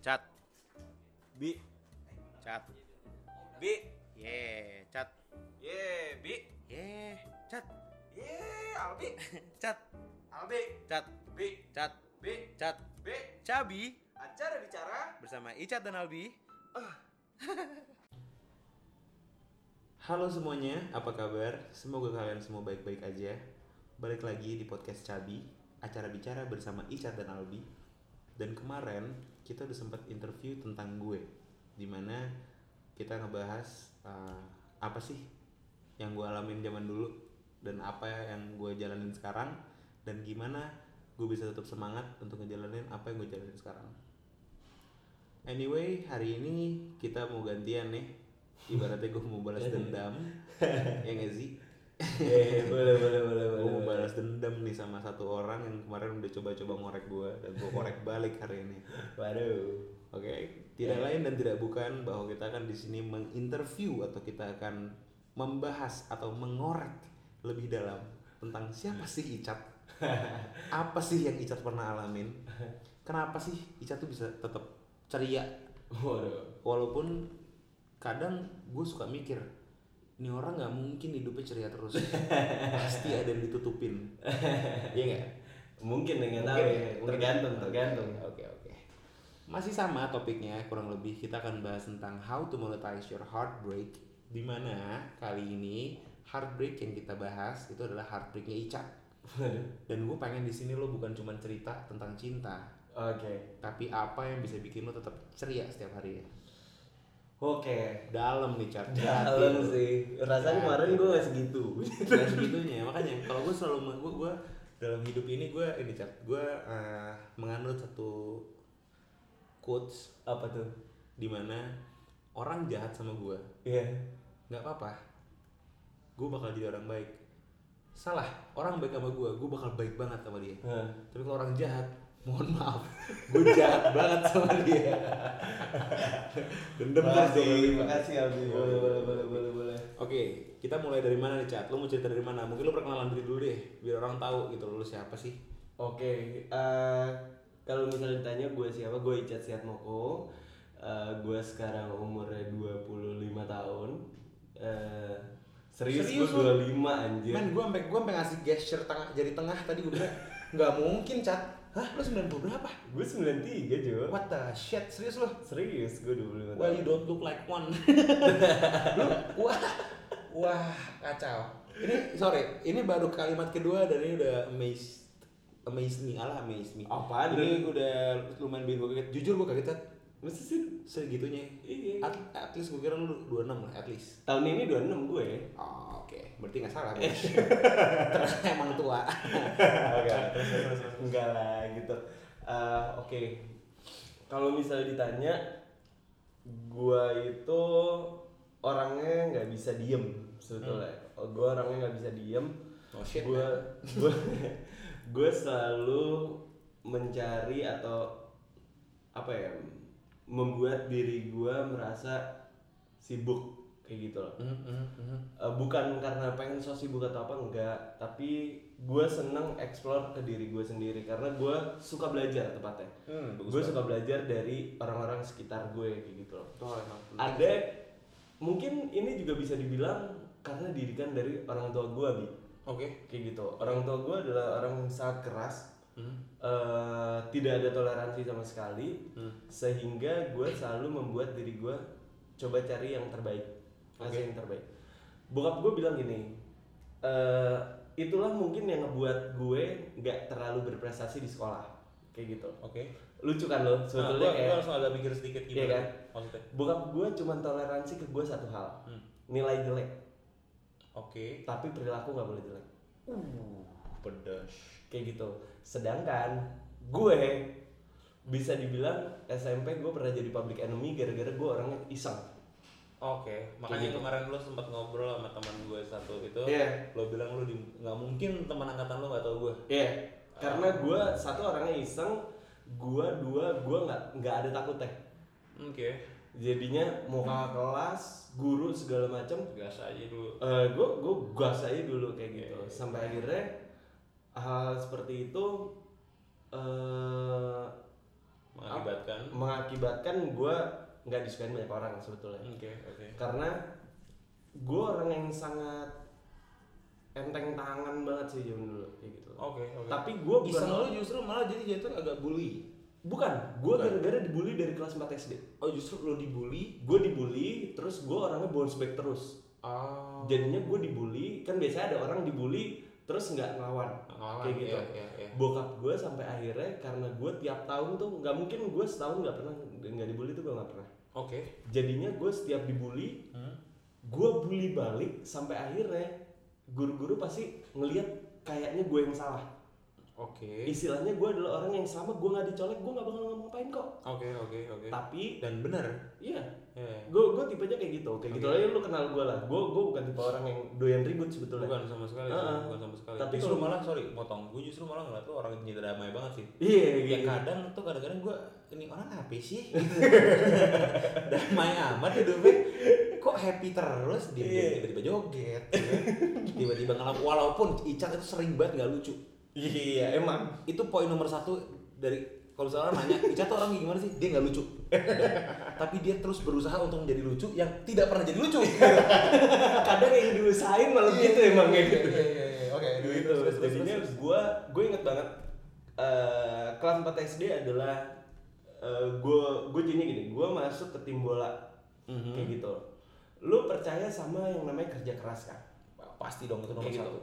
Cat. Bi. Cat. Bi. Ye, cat. Ye, Bi. Ye, cat. Ye, Albi. Cat. Albi. Cat. Bi. Cat. Bi. Cat. Bi. Cabi Acara bicara. bersama Icat dan Albi. Halo semuanya, apa kabar? Semoga kalian semua baik-baik aja. Balik lagi di podcast Cabi, acara bicara bersama Icat dan Albi. Dan kemarin kita udah sempat interview tentang gue, di mana kita ngebahas uh, apa sih yang gue alamin zaman dulu dan apa yang gue jalanin sekarang dan gimana gue bisa tetap semangat untuk ngejalanin apa yang gue jalanin sekarang. Anyway, hari ini kita mau gantian nih. Ibaratnya gue mau balas dendam. ya gak sih? Eh, boleh boleh boleh gue boleh. mau balas dendam nih sama satu orang yang kemarin udah coba-coba ngorek gue dan gue korek balik hari ini. Waduh. Oke, tidak lain dan tidak bukan bahwa kita akan di sini menginterview atau kita akan membahas atau mengorek lebih dalam tentang siapa sih Icat? Apa sih yang Icat pernah alamin? Kenapa sih Icat tuh bisa tetap ceria Waduh. walaupun kadang gue suka mikir ini orang nggak mungkin hidupnya ceria terus. Pasti ada yang ditutupin. Iya nggak? Mungkin dengan Mungkin. tahu ya. Tergantung, tergantung. oke oke. Masih sama topiknya kurang lebih. Kita akan bahas tentang how to monetize your heartbreak. Di mana kali ini heartbreak yang kita bahas itu adalah heartbreaknya Ica. Dan gue pengen di sini lo bukan cuma cerita tentang cinta. Oke. tapi apa yang bisa bikin lo tetap ceria setiap hari ya Oke. dalam nih cat Dalam sih. Rasanya kemarin gue gak segitu. Gak segitunya makanya kalau gue selalu gue gue dalam hidup ini gue ini cat gue eh, menganut satu quotes Apa tuh? di mana orang jahat sama gue Iya. nggak apa-apa gue bakal jadi orang baik salah orang baik sama gue gue bakal baik banget sama dia Hah. tapi kalau orang jahat mohon maaf gue jahat banget sama dia dendam terus dua kali. makasih Albi. Boleh, boleh, boleh, boleh, boleh. Oke, kita mulai dari mana nih, Cat? Lo mau cerita dari mana? Mungkin lo perkenalan diri dulu deh, biar orang tahu gitu lo siapa sih. Oke, eh, kalau misalnya ditanya gue siapa, gue Icat Siat Moko. Eh, gue sekarang umurnya 25 tahun. Eh, serius, Serius gue lu? 25 anjir. Men, gue sampai gue sampai ngasih gesture tengah jari tengah tadi gue bilang nggak mungkin, Cat. Hah, lo 90 berapa? Gue 93 Jo. What the shit, serius lo? Serius, gue 25 Well, tahun. you don't look like one. lo, wah, wah, kacau. Ini sorry, ini baru kalimat kedua dan ini udah amaze, amaze me, ala amaze me. Apaan? Ini udah lumayan bikin gue kaget. Jujur gue kaget, Masa sih? Segitunya. Iya. At, at least gue kira lu 26 lah, at least. Tahun ini 26 gue. Oh, oke. Berarti nggak salah, Bos. Ternyata emang tua. Oke, terus terus terus, terus. enggak lah gitu. Eh, Oke, kalau misalnya ditanya, gua itu orangnya nggak bisa diem sebetulnya. Oh, Gua orangnya nggak bisa diem. Oh, shit, Gua gua gua selalu mencari atau apa ya membuat diri gua merasa sibuk kayak gitu loh. Hmm, hmm. Eh, bukan karena pengen so sibuk atau apa enggak tapi gue seneng explore ke diri gue sendiri karena gue suka belajar tepatnya Hmm, bagus gue suka belajar dari orang-orang sekitar gue kayak gitu loh Oh, ada mungkin ini juga bisa dibilang karena didikan dari orang tua gue bi Oke. kayak gitu orang tua gue adalah orang yang sangat keras Hmm. Eh, tidak ada toleransi sama sekali Hmm. sehingga gue selalu membuat diri gue coba cari yang terbaik kasih yang terbaik bokap gue bilang gini eh, itulah mungkin yang ngebuat gue nggak terlalu berprestasi di sekolah kayak gitu Oke. lucu kan lo Nah, sebetulnya gua, kayak gua langsung agak mikir sedikit Iya gimana kan? maksudnya. bokap gue cuma toleransi ke gue satu hal Hmm. nilai jelek Oke. tapi perilaku nggak boleh jelek Uh, pedas. kayak gitu sedangkan gue bisa dibilang SMP gue pernah jadi public enemy gara-gara gue orangnya iseng Oke, makanya gitu. kemarin lu sempat ngobrol sama teman gue satu itu, Iya. lo bilang di, nggak mungkin teman angkatan lu nggak tahu gue. Iya, karena gue satu orangnya iseng, gue dua gue nggak nggak ada takutnya. Oke. Jadinya mau kakak kelas, guru segala macam, Gas aja dulu. eh gue gue gas aja dulu kayak gitu. Iya. Sampai akhirnya hal seperti itu eh mengakibatkan? mengakibatkan gue nggak disukain banyak orang sebetulnya. Oke oke. Karena gue orang yang sangat enteng tangan banget sih zaman dulu kayak gitu. Oke oke. Tapi gue bukan iseng lu justru malah jadi jatuh agak bully. Bukan gue gara-gara dibully dari kelas 4 SD oh justru lu dibully? Gue dibully terus gue orangnya bounce back terus. Oh jadinya gue dibully kan biasanya ada orang dibully terus nggak ngelawan. Ngelawan, kayak gitu. iya, iya, iya. bokap gue sampai akhirnya karena gue tiap tahun tuh nggak mungkin gue setahun nggak pernah nggak dibully tuh gue nggak pernah. Oke. Jadinya gue setiap dibully Hmm. gue bully balik sampai akhirnya guru-guru pasti ngelihat kayaknya gue yang salah oke. Istilahnya gue adalah orang yang selama gue nggak dicolek gue nggak bakal ngapain kok. Oke oke oke. Tapi dan benar iya. Ya gue gue tipenya kayak gitu. Kayak gitu Oke. aja lu kenal gue lah. Gue gue bukan tipe orang yang doyan ribut sebetulnya. Bukan sama sekali Heeh. bukan sama sekali. Tapi justru kalau- malah sorry motong. Gue justru malah ngeliat tuh orang yang damai banget sih. Iya ya gitu kadang tuh kadang-kadang gue ini orang apa sih? Gitu. damai amat hidupnya. Kok happy terus? Dia Iya. tiba-tiba joget ya kan? tiba-tiba ngelap walaupun Icat itu sering banget nggak lucu iya emang. Itu poin nomor satu dari kalau salah nanya Icat tuh orang gimana sih? Dia nggak lucu. Tapi dia terus berusaha untuk menjadi lucu yang tidak pernah jadi lucu. Kadang yang diusahain malah gitu emang kayak gitu. Iya, iya, iya. oke gitu jadinya gue gue inget banget eh, kelas 4 SD adalah gue gue jadi gini gue masuk ke tim bola. Mhm. kayak gitu. Lu percaya sama yang namanya kerja keras kan pasti dong itu nomor Kayak gitu.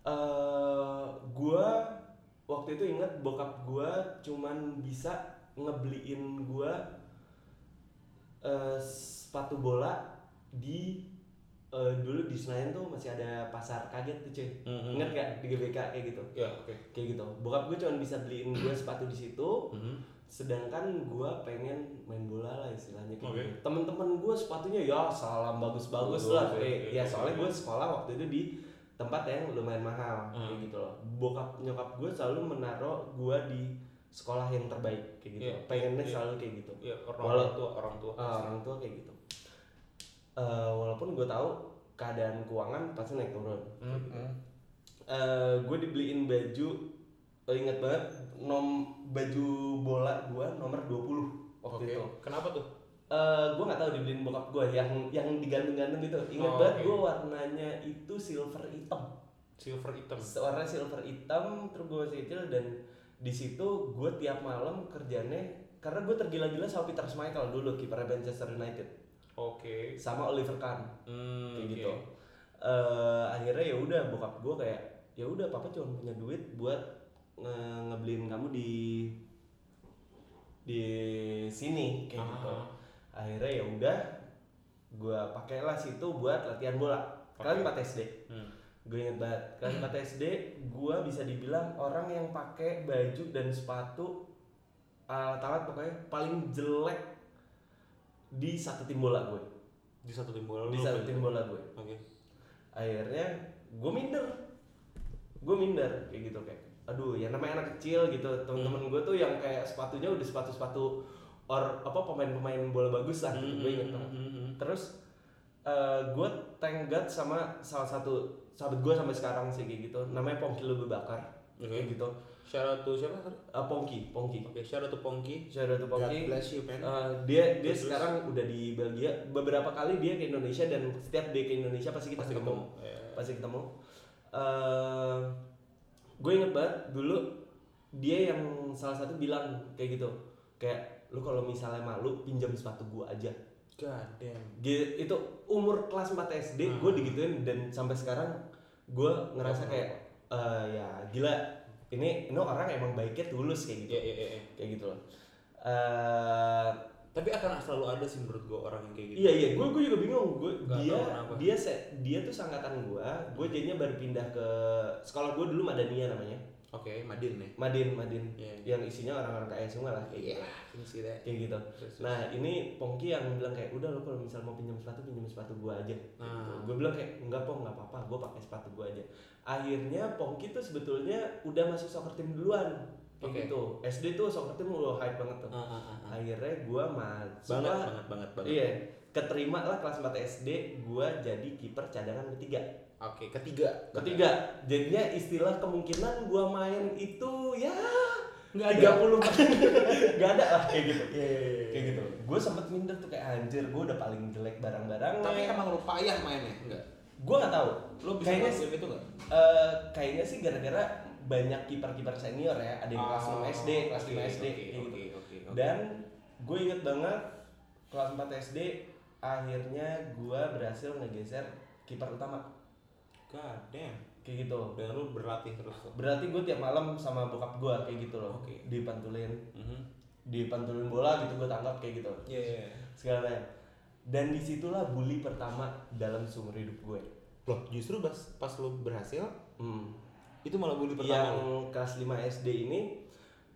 Satu eh gue waktu itu inget bokap gue cuman bisa ngebeliin gue eh, sepatu bola di eh, dulu di Senayan tuh masih ada pasar kaget tuh cuy Mhm. inget gak di GBK kayak gitu ya oke kayak gitu bokap gue cuma bisa beliin gue sepatu di situ Mhm. sedangkan gue pengen main bola lah istilahnya kayak Oke. gitu temen-temen gue sepatunya ya salam bagus-bagus Bagus, lah kayak oke, ya soalnya gue sekolah waktu itu di tempat yang lumayan mahal kayak Hmm. gitu loh bokap nyokap gue selalu menaruh gue di sekolah yang terbaik kayak gitu Iya, pengennya iya. selalu kayak gitu ya orang Walau- tua orang tua Ah, orang tua kayak gitu Eh, walaupun gue tahu keadaan keuangan pasti naik turun kayak gitu. Mhm. Eh, gue dibeliin baju eh, ingat banget nom baju bola gue nomor 20 waktu Oke. itu Kenapa tuh? Eh, gue nggak tahu dibeliin bokap gue yang yang digantung-gantung gitu ingat Oh, banget oke. gue warnanya itu silver hitam Silver hitam. warna silver hitam terus gue masih kecil dan di situ gue tiap malam kerjanya karena gue tergila-gila sama Peter Schmeichel dulu kiper Manchester United Oke. sama Oliver Kahn Hmm, kayak oke. gitu Eh, akhirnya ya udah bokap gue kayak ya udah papa cuma punya duit buat nge- ngebeliin kamu di di sini kayak Ah. gitu akhirnya ya udah gue pakailah situ buat latihan bola. Kalian 4 SD Hmm. gue inget banget. Kelas 4 SD gue bisa dibilang orang yang pakai baju dan sepatu alat-alat pokoknya paling jelek di satu tim bola gue Di satu tim bola di satu tim bola gue Oke. akhirnya gue minder. Gue minder kayak gitu kayak aduh ya namanya anak kecil gitu. Teman-teman gue tuh yang kayak sepatunya udah sepatu-sepatu or apa pemain-pemain bola bagus lah gitu, gue inget banget Mhm. terus gue thank God sama salah satu sahabat gue sampai sekarang sih kayak gitu namanya Pongki Lube Bakar kayak gitu Shout out to siapa? Eh, Pongki Pongki Oke, shout out to Pongki. Shout out to God Pongki bless you, man. Eh, dia dia Terus, sekarang udah di Belgia beberapa kali dia ke Indonesia dan setiap dia ke Indonesia pasti kita Pasti ketemu ketemu. Ya. pasti ketemu eh gue inget banget dulu dia yang salah satu bilang kayak gitu kayak lu kalau misalnya malu pinjam sepatu gue aja God damn. Gi- itu umur kelas 4 SD Hmm. gue digituin dan sampai sekarang gue ngerasa kayak eh ya gila ini ini orang emang baiknya tulus kayak gitu Iya, iya, iya. kayak gitu loh eh Tapi akan selalu ada sih menurut gua orang yang kayak gitu. Iya iya, gue gue juga bingung. Gue dia dia se- dia tuh sangkatan gue. Gue jadinya baru pindah ke sekolah gue dulu Madania namanya. Oke, Madin nih. Madin Madin. Iya. Yang isinya orang-orang kaya semua lah kayak Iya, gitu. Kayak gitu. Terus. Nah ini Pongki yang bilang kayak udah lo kalau misal mau pinjam sepatu pinjam sepatu gue aja. Nah. Gue bilang kayak enggak pong nggak apa-apa, gue pakai sepatu gue aja. Akhirnya Pongki tuh sebetulnya udah masuk soccer team duluan. Kayak Oke. gitu. SD tuh soccer team udah hype banget tuh. Ah, ah, ah, ah. Akhirnya gue masuk Banget, lah. banget, banget, banget. Iya, keterima lah kelas 4 SD, gua jadi kiper cadangan ketiga. Oke, ketiga. Ketiga, jadinya istilah kemungkinan gua main itu ya Nggak ada. 30 nggak ada lah kayak gitu Iya, iya, iya. kayak gitu gue sempet minder tuh kayak anjir gue udah paling jelek barang-barang Tapi emang lu payah mainnya? Enggak. gue nggak tahu Lu bisa kayaknya ngelakuin itu enggak? eh, kayaknya sih gara-gara banyak kiper-kiper senior ya ada yang kelas 6 SD kelas 5 Oh, oke, SD oke, kayak oke, gitu oke, oke. dan gue inget banget kelas 4 SD akhirnya gue berhasil ngegeser kiper utama God damn. kayak gitu Dan lu berlatih terus tuh. berarti gue tiap malam sama bokap gue kayak gitu loh Oke. dipantulin Mhm. dipantulin bola gitu gue tangkap kayak gitu Iya, iya. iya. segala macam dan di situlah bully pertama dalam seumur hidup gue Loh, justru pas pas lu berhasil hmm. itu malah bully yang pertama lu. kelas 5 SD ini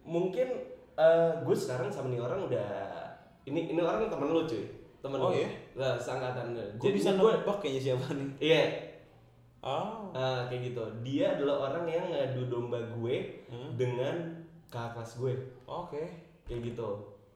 mungkin eh, gue sekarang sama nih orang udah ini ini orang temen lu cuy temen Oh, lu iya? nah, sangkatan lu Gue bisa gue nebak kayaknya siapa nih. iya Oh. eh, kayak gitu dia adalah orang yang ngadu domba gue Hmm. dengan kakak kelas gue Oke. kayak gitu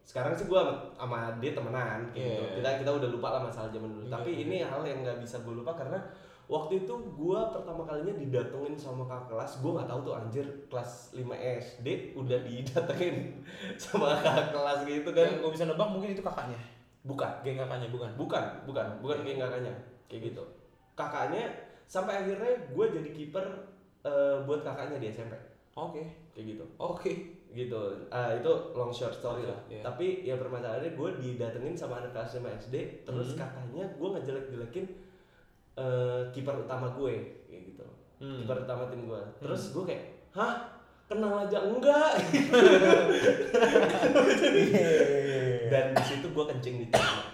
sekarang sih gue sama, dia temenan kayak Iya, gitu iya. kita kita udah lupa lah masalah zaman dulu Iya, tapi iya. ini hal yang nggak bisa gue lupa karena waktu itu gue pertama kalinya didatengin sama kakak kelas gue nggak tahu tuh anjir kelas 5 SD udah didatengin sama kakak kelas gitu kan gue bisa nebak mungkin itu kakaknya. bukan Geng kakaknya bukan. bukan bukan bukan kayak kakaknya kayak gitu kakaknya sampai akhirnya gue jadi kiper eh, buat kakaknya di SMP Oke. kayak gitu. Oke. gitu. Ah, itu long short story Oke, lah. Iya. tapi ya permasalahannya gue didatengin sama anak kelas 5 SD terus Hmm. kakaknya gue ngejelek-jelekin eh, kiper utama gue kayak gitu. Hmm. kiper utama tim gue terus gue kayak hah? Kenal aja enggak? Dan di situ gue kencing di celana.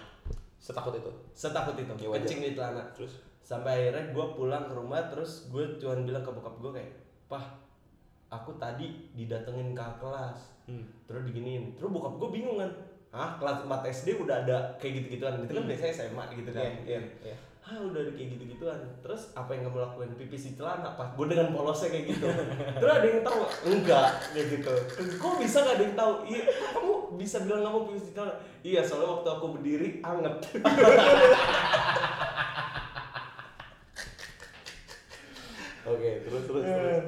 Setakut itu. setakut itu. Kencing di celana. Terus sampai akhirnya gue pulang ke rumah terus gue cuman bilang ke bokap gue kayak pah aku tadi didatengin kakak kelas. Hmm. terus diginiin. Terus bokap gue bingung kan ah kelas 4 SD udah ada kayak gitu-gituan. Itu kan Hmm. biasanya SMA gitu kan. Iya, iya, iya. ah udah ada kayak gitu-gituan. Terus apa yang kamu lakuin? Pipis di celana pas gue dengan polosnya kayak gitu. Terus ada yang tahu? Enggak kayak gitu. Kok bisa gak ada yang tahu? Iya kamu bisa bilang kamu pipis di celana? Iya soalnya waktu aku berdiri anget Oke, terus terus terus.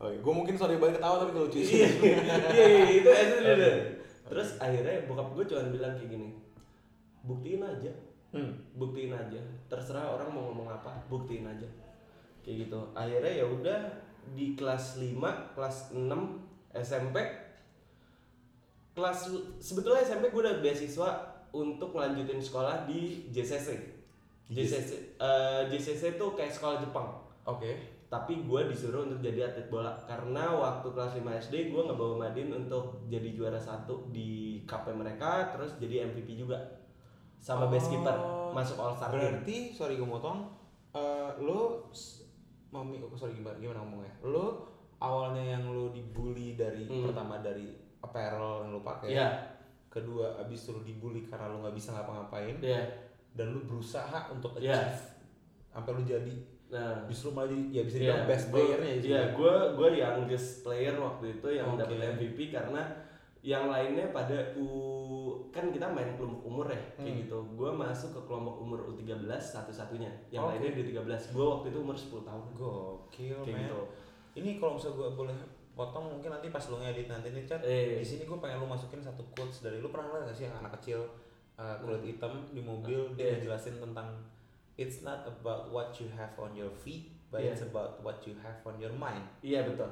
Oke, gue mungkin sorry banget ketawa tapi lucu iya sih. iya iya, itu itu itu, itu. Oke. terus akhirnya bokap gue cuma bilang kayak gini buktiin aja Hmm. buktiin aja terserah orang mau ngomong apa buktiin aja kayak gitu akhirnya ya udah di kelas 5 kelas 6 SMP kelas sebetulnya SMP gue udah beasiswa untuk ngelanjutin sekolah di JCC JCC eh, JCC tuh kayak sekolah Jepang Oke. Tapi gue disuruh untuk jadi atlet bola karena waktu kelas 5 SD gue ngebawa Madin untuk jadi juara satu di cup mereka terus jadi MVP juga sama best keeper Oh, masuk all star Berarti sorry gue motong. lu s- mami oh, sorry gimana gimana ngomongnya? Lu awalnya yang lu dibully dari Hmm. pertama dari apparel yang lu pakai. Iya, Kedua abis itu lu dibully karena lu nggak bisa ngapa-ngapain iya. dan lu berusaha untuk Iya. achieve sampai lu jadi Nah, justru malah jadi ya bisa iya, dibilang best player-nya ya. Iya, gue gue youngest player waktu itu yang Oke. dapet MVP karena yang lainnya pada U kan kita main kelompok umur ya kayak Hmm. gitu. Gue masuk ke kelompok umur U13 satu-satunya. Yang Oke. lainnya di 13. Gue waktu itu umur 10 tahun. Gokil, Kayak men. gitu. Ini kalau misalnya gue boleh potong mungkin nanti pas lu ngedit nanti nih chat Eh. di sini gue pengen lu masukin satu quotes dari lu pernah lihat gak sih yang anak kecil uh, kulit hitam di mobil dia Iya. ngejelasin tentang it's not about what you have on your feet but Iya. it's about what you have on your mind Iya betul.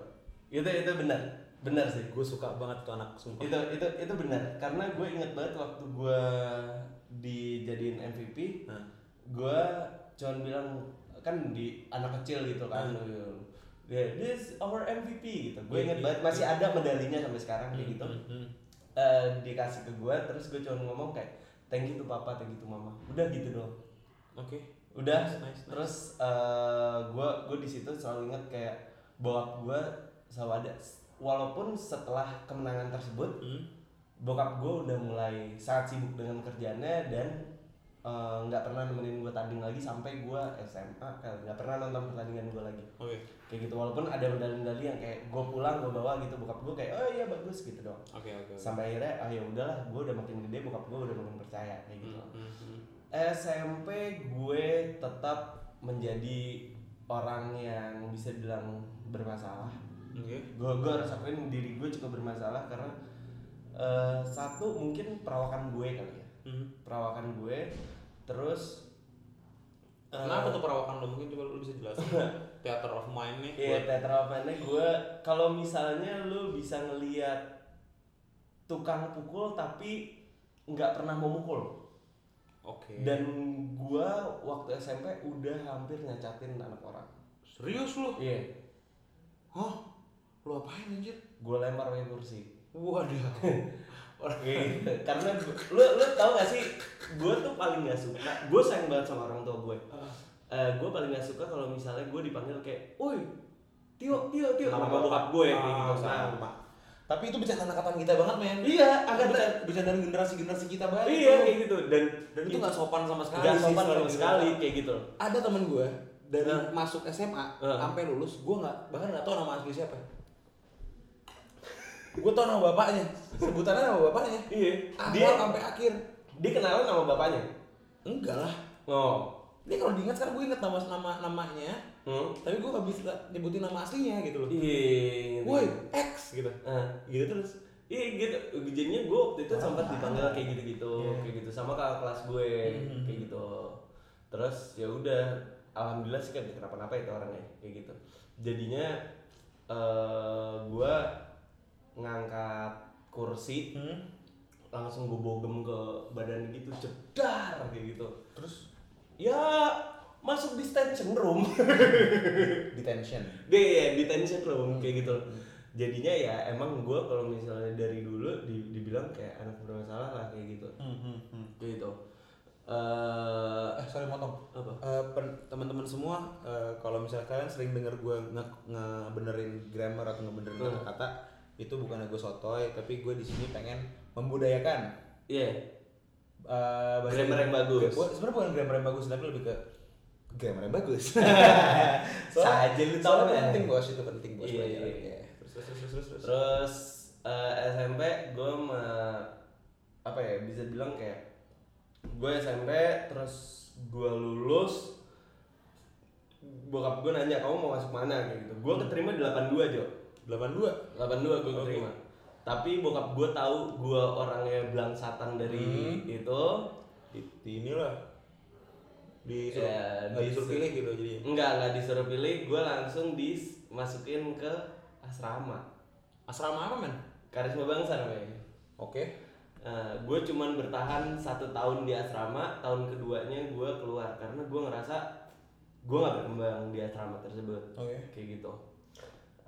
Itu itu benar. Benar sih. gue suka banget tuh anak sumpah itu itu itu benar karena gue inget banget waktu gue dijadiin MVP Nah. gue cuman bilang kan di anak kecil gitu kan Hmm. ya this our MVP gitu gue Iya, inget iya, banget masih ada medalinya sampai sekarang kayak Hmm, gitu. Eh, dikasih ke gue terus gue cuma ngomong kayak thank you to papa thank you to mama udah gitu doang oke udah Nice, nice, nice. terus gue gue di situ selalu inget kayak bokap gue selalu ada walaupun setelah kemenangan tersebut Hmm. bokap gue udah mulai sangat sibuk dengan kerjaannya dan eh, nggak pernah nemenin gue tanding lagi sampai gue SMA kan nggak pernah nonton pertandingan gue lagi oke kayak gitu walaupun ada medali-medali yang kayak gue pulang gue bawa gitu bokap gue kayak oh iya bagus gitu dong oke oke oke. sampai akhirnya ah ya udahlah gue udah makin gede bokap gue udah makin percaya kayak gitu Hmm, hmm, hmm. SMP gue tetap menjadi orang yang bisa bilang bermasalah Oke. gue gue harus akuin diri gue cukup bermasalah karena eh, satu mungkin perawakan gue kali ya Hmm. perawakan gue terus eh, Kenapa tuh perawakan lo? Mungkin coba lu bisa jelasin. Theater of mind nih. Iya, buat- teater mainnya gue kalau misalnya lu bisa ngelihat tukang pukul tapi nggak pernah mau Oke. Dan gua waktu SMP udah hampir nyacatin anak orang. serius lu? Iya, Hah? Lu apain anjir? gua lempar pakai kursi. Waduh. Iya, karena lu lu tau gak sih, gua tuh paling gak suka. Gua sayang banget sama orang tua gue. Eh, gue paling gak suka kalau misalnya gue dipanggil kayak, "Woi, Tio, Tio, Tio." Nama bokap gue kayak gitu. Ah, Nah. Tapi itu bercanda angkatan kita banget, men. Iya, Agak angkatan bercanda generasi-generasi kita banget. Iya kayak gitu dan Dan itu nggak sopan sama sekali. Gak sih sopan sama sekali kayak gitu. Ada temen gue dari Nah. masuk SMA Nah. sampai lulus, gue nggak bahkan nggak tahu nama asli siapa. gue tau nama bapaknya, sebutannya nama bapaknya. Iya. Awal Dia sampai akhir. dia kenalan sama bapaknya. Enggak lah. Oh. Dia kalau diingat sekarang gue inget nama nama namanya, Hmm. tapi gue nggak bisa nyebutin nama aslinya gitu loh. Iya. Woi, X gitu. Ah. Gitu terus. Iya gitu. Jadinya gue waktu itu sempat dipanggil kayak gitu-gitu, Iya. kayak gitu sama kakak kelas gue, Hmm. kayak gitu. Terus ya udah, alhamdulillah sih kan kenapa-napa itu orangnya, kayak gitu. Jadinya eh gue ngangkat kursi, Hmm. langsung gue bogem ke badan gitu, cedar kayak gitu. Terus Ya masuk detention room. detention. Deh, ya, detention room kayak gitu. Jadinya ya emang gue kalau misalnya dari dulu di- dibilang kayak anak bermasalah lah kayak gitu. Kayak gitu. Eh Eh sorry motong. apa? Eh, pen- teman-teman semua eh, kalau misalnya kalian sering denger gue nge ngebenerin grammar atau ngebenerin Hmm. kata-kata itu bukan gue sotoy tapi gue di sini pengen membudayakan Iya. eh, bahasa Grammar yang bagus. Sebenarnya bukan grammar yang bagus tapi lebih ke grammar yang bagus Saja lu soalnya kan? penting bos itu penting bos Iya, belajar. iya. Iya. terus terus terus terus, terus. Terus eh, SMP gue apa ya bisa bilang kayak gue SMP terus gue lulus bokap gue nanya kamu mau masuk mana kayak gitu gue keterima di 82 Jo 82 82 gue keterima tapi bokap gue tahu gue orangnya belangsatan dari Hmm. itu. Di, di inilah. Disuruh Ya, nggak disuruh pilih gitu jadi enggak enggak disuruh pilih. Gue langsung dimasukin ke asrama. Asrama apa men? Karisma bangsa namanya. Oke. Nah, gue cuman bertahan satu tahun di asrama, tahun keduanya gue keluar. Karena gue ngerasa gue nggak berkembang di asrama tersebut, oke. Kayak gitu.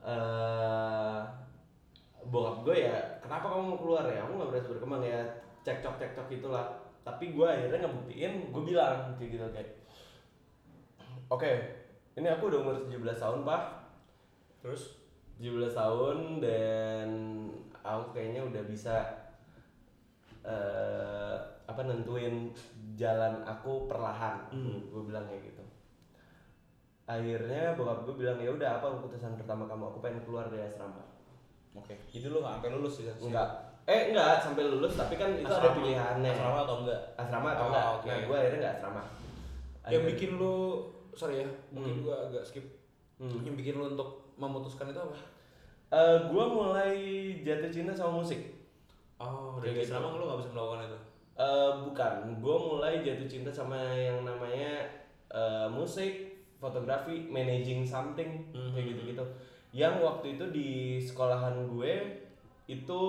eh bokap gue ya, kenapa kamu mau keluar ya? Aku nggak berhasil berkembang ya, cekcok cekcok itulah. Tapi gue akhirnya ngebuktiin, gue bilang kayak gitu kayak, oke, ini aku udah umur 17 tahun pak, terus? 17 tahun dan aku kayaknya udah bisa eh apa nentuin jalan aku perlahan. Hmm. gue bilang kayak gitu. Akhirnya bokap gue bilang ya udah apa keputusan pertama kamu? Aku pengen keluar dari asrama oke jadi lu nggak sampai lulus sih enggak eh enggak sampai lulus tapi kan itu ada Asrama. pilihannya asrama atau enggak asrama atau Oh, enggak oke. nah gue akhirnya enggak asrama yang bikin lu sorry ya mungkin Hmm. gua agak skip Hmm. yang bikin lu untuk memutuskan itu apa Eh, gue mulai jatuh cinta sama musik oh dari gitu. asrama lu nggak bisa melakukan itu Eh, bukan, gue mulai jatuh cinta sama yang namanya eh, musik, fotografi, managing something, Mhm. kayak gitu-gitu. Yang waktu itu di sekolahan gue itu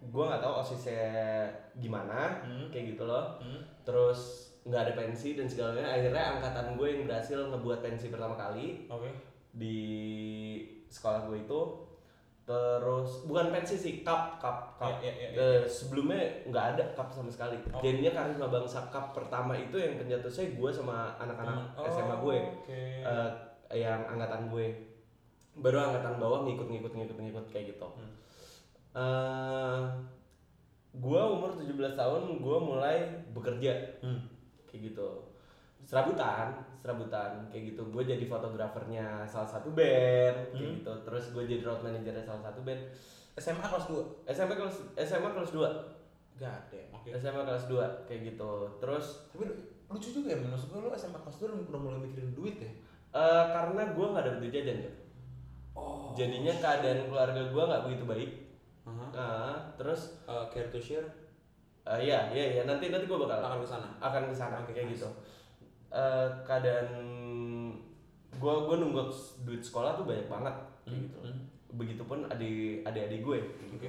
gue nggak tahu osisnya gimana, Hmm. kayak gitu loh. Hmm. Terus nggak ada pensi dan segalanya. Akhirnya angkatan gue yang berhasil ngebuat pensi pertama kali oke di sekolah gue itu. Terus bukan pensi sih, cup, cup, cup. Ya, ya, ya, ya. Eh, sebelumnya nggak ada cup sama sekali. Oh. Jadinya karisma bangsa cup pertama itu yang pencetusnya gue sama anak-anak Oh, SMA gue, oke eh, yang angkatan gue. Baru angkatan bawah ngikut-ngikut ngikut-ngikut kayak gitu. Hmm. Eh, gue umur 17 tahun gue mulai bekerja Hmm. kayak gitu. Serabutan, serabutan kayak gitu. Gue jadi fotografernya salah satu band kayak Hmm. gitu. Terus gue jadi road manajernya salah satu band. SMA kelas 2 SMP kelas SMA kelas 2 Gak ada oke SMA kelas 2 kayak gitu. Terus tapi lu- lucu juga ya menurut gua lu SMA kelas 2 udah mulai mikirin duit ya eh karena gue nggak ada duit jajan ya. Oh jadinya keadaan keluarga gue nggak begitu baik Aha. Nah, terus Uh, care to share eh, ya ya ya nanti nanti gue bakal akan ke sana. akan ke sana Oke, kayak nice. gitu Eh, keadaan gue gue nunggak duit sekolah tuh banyak banget kayak Hmm, gitu hmm. begitupun adik adik adik gue gitu.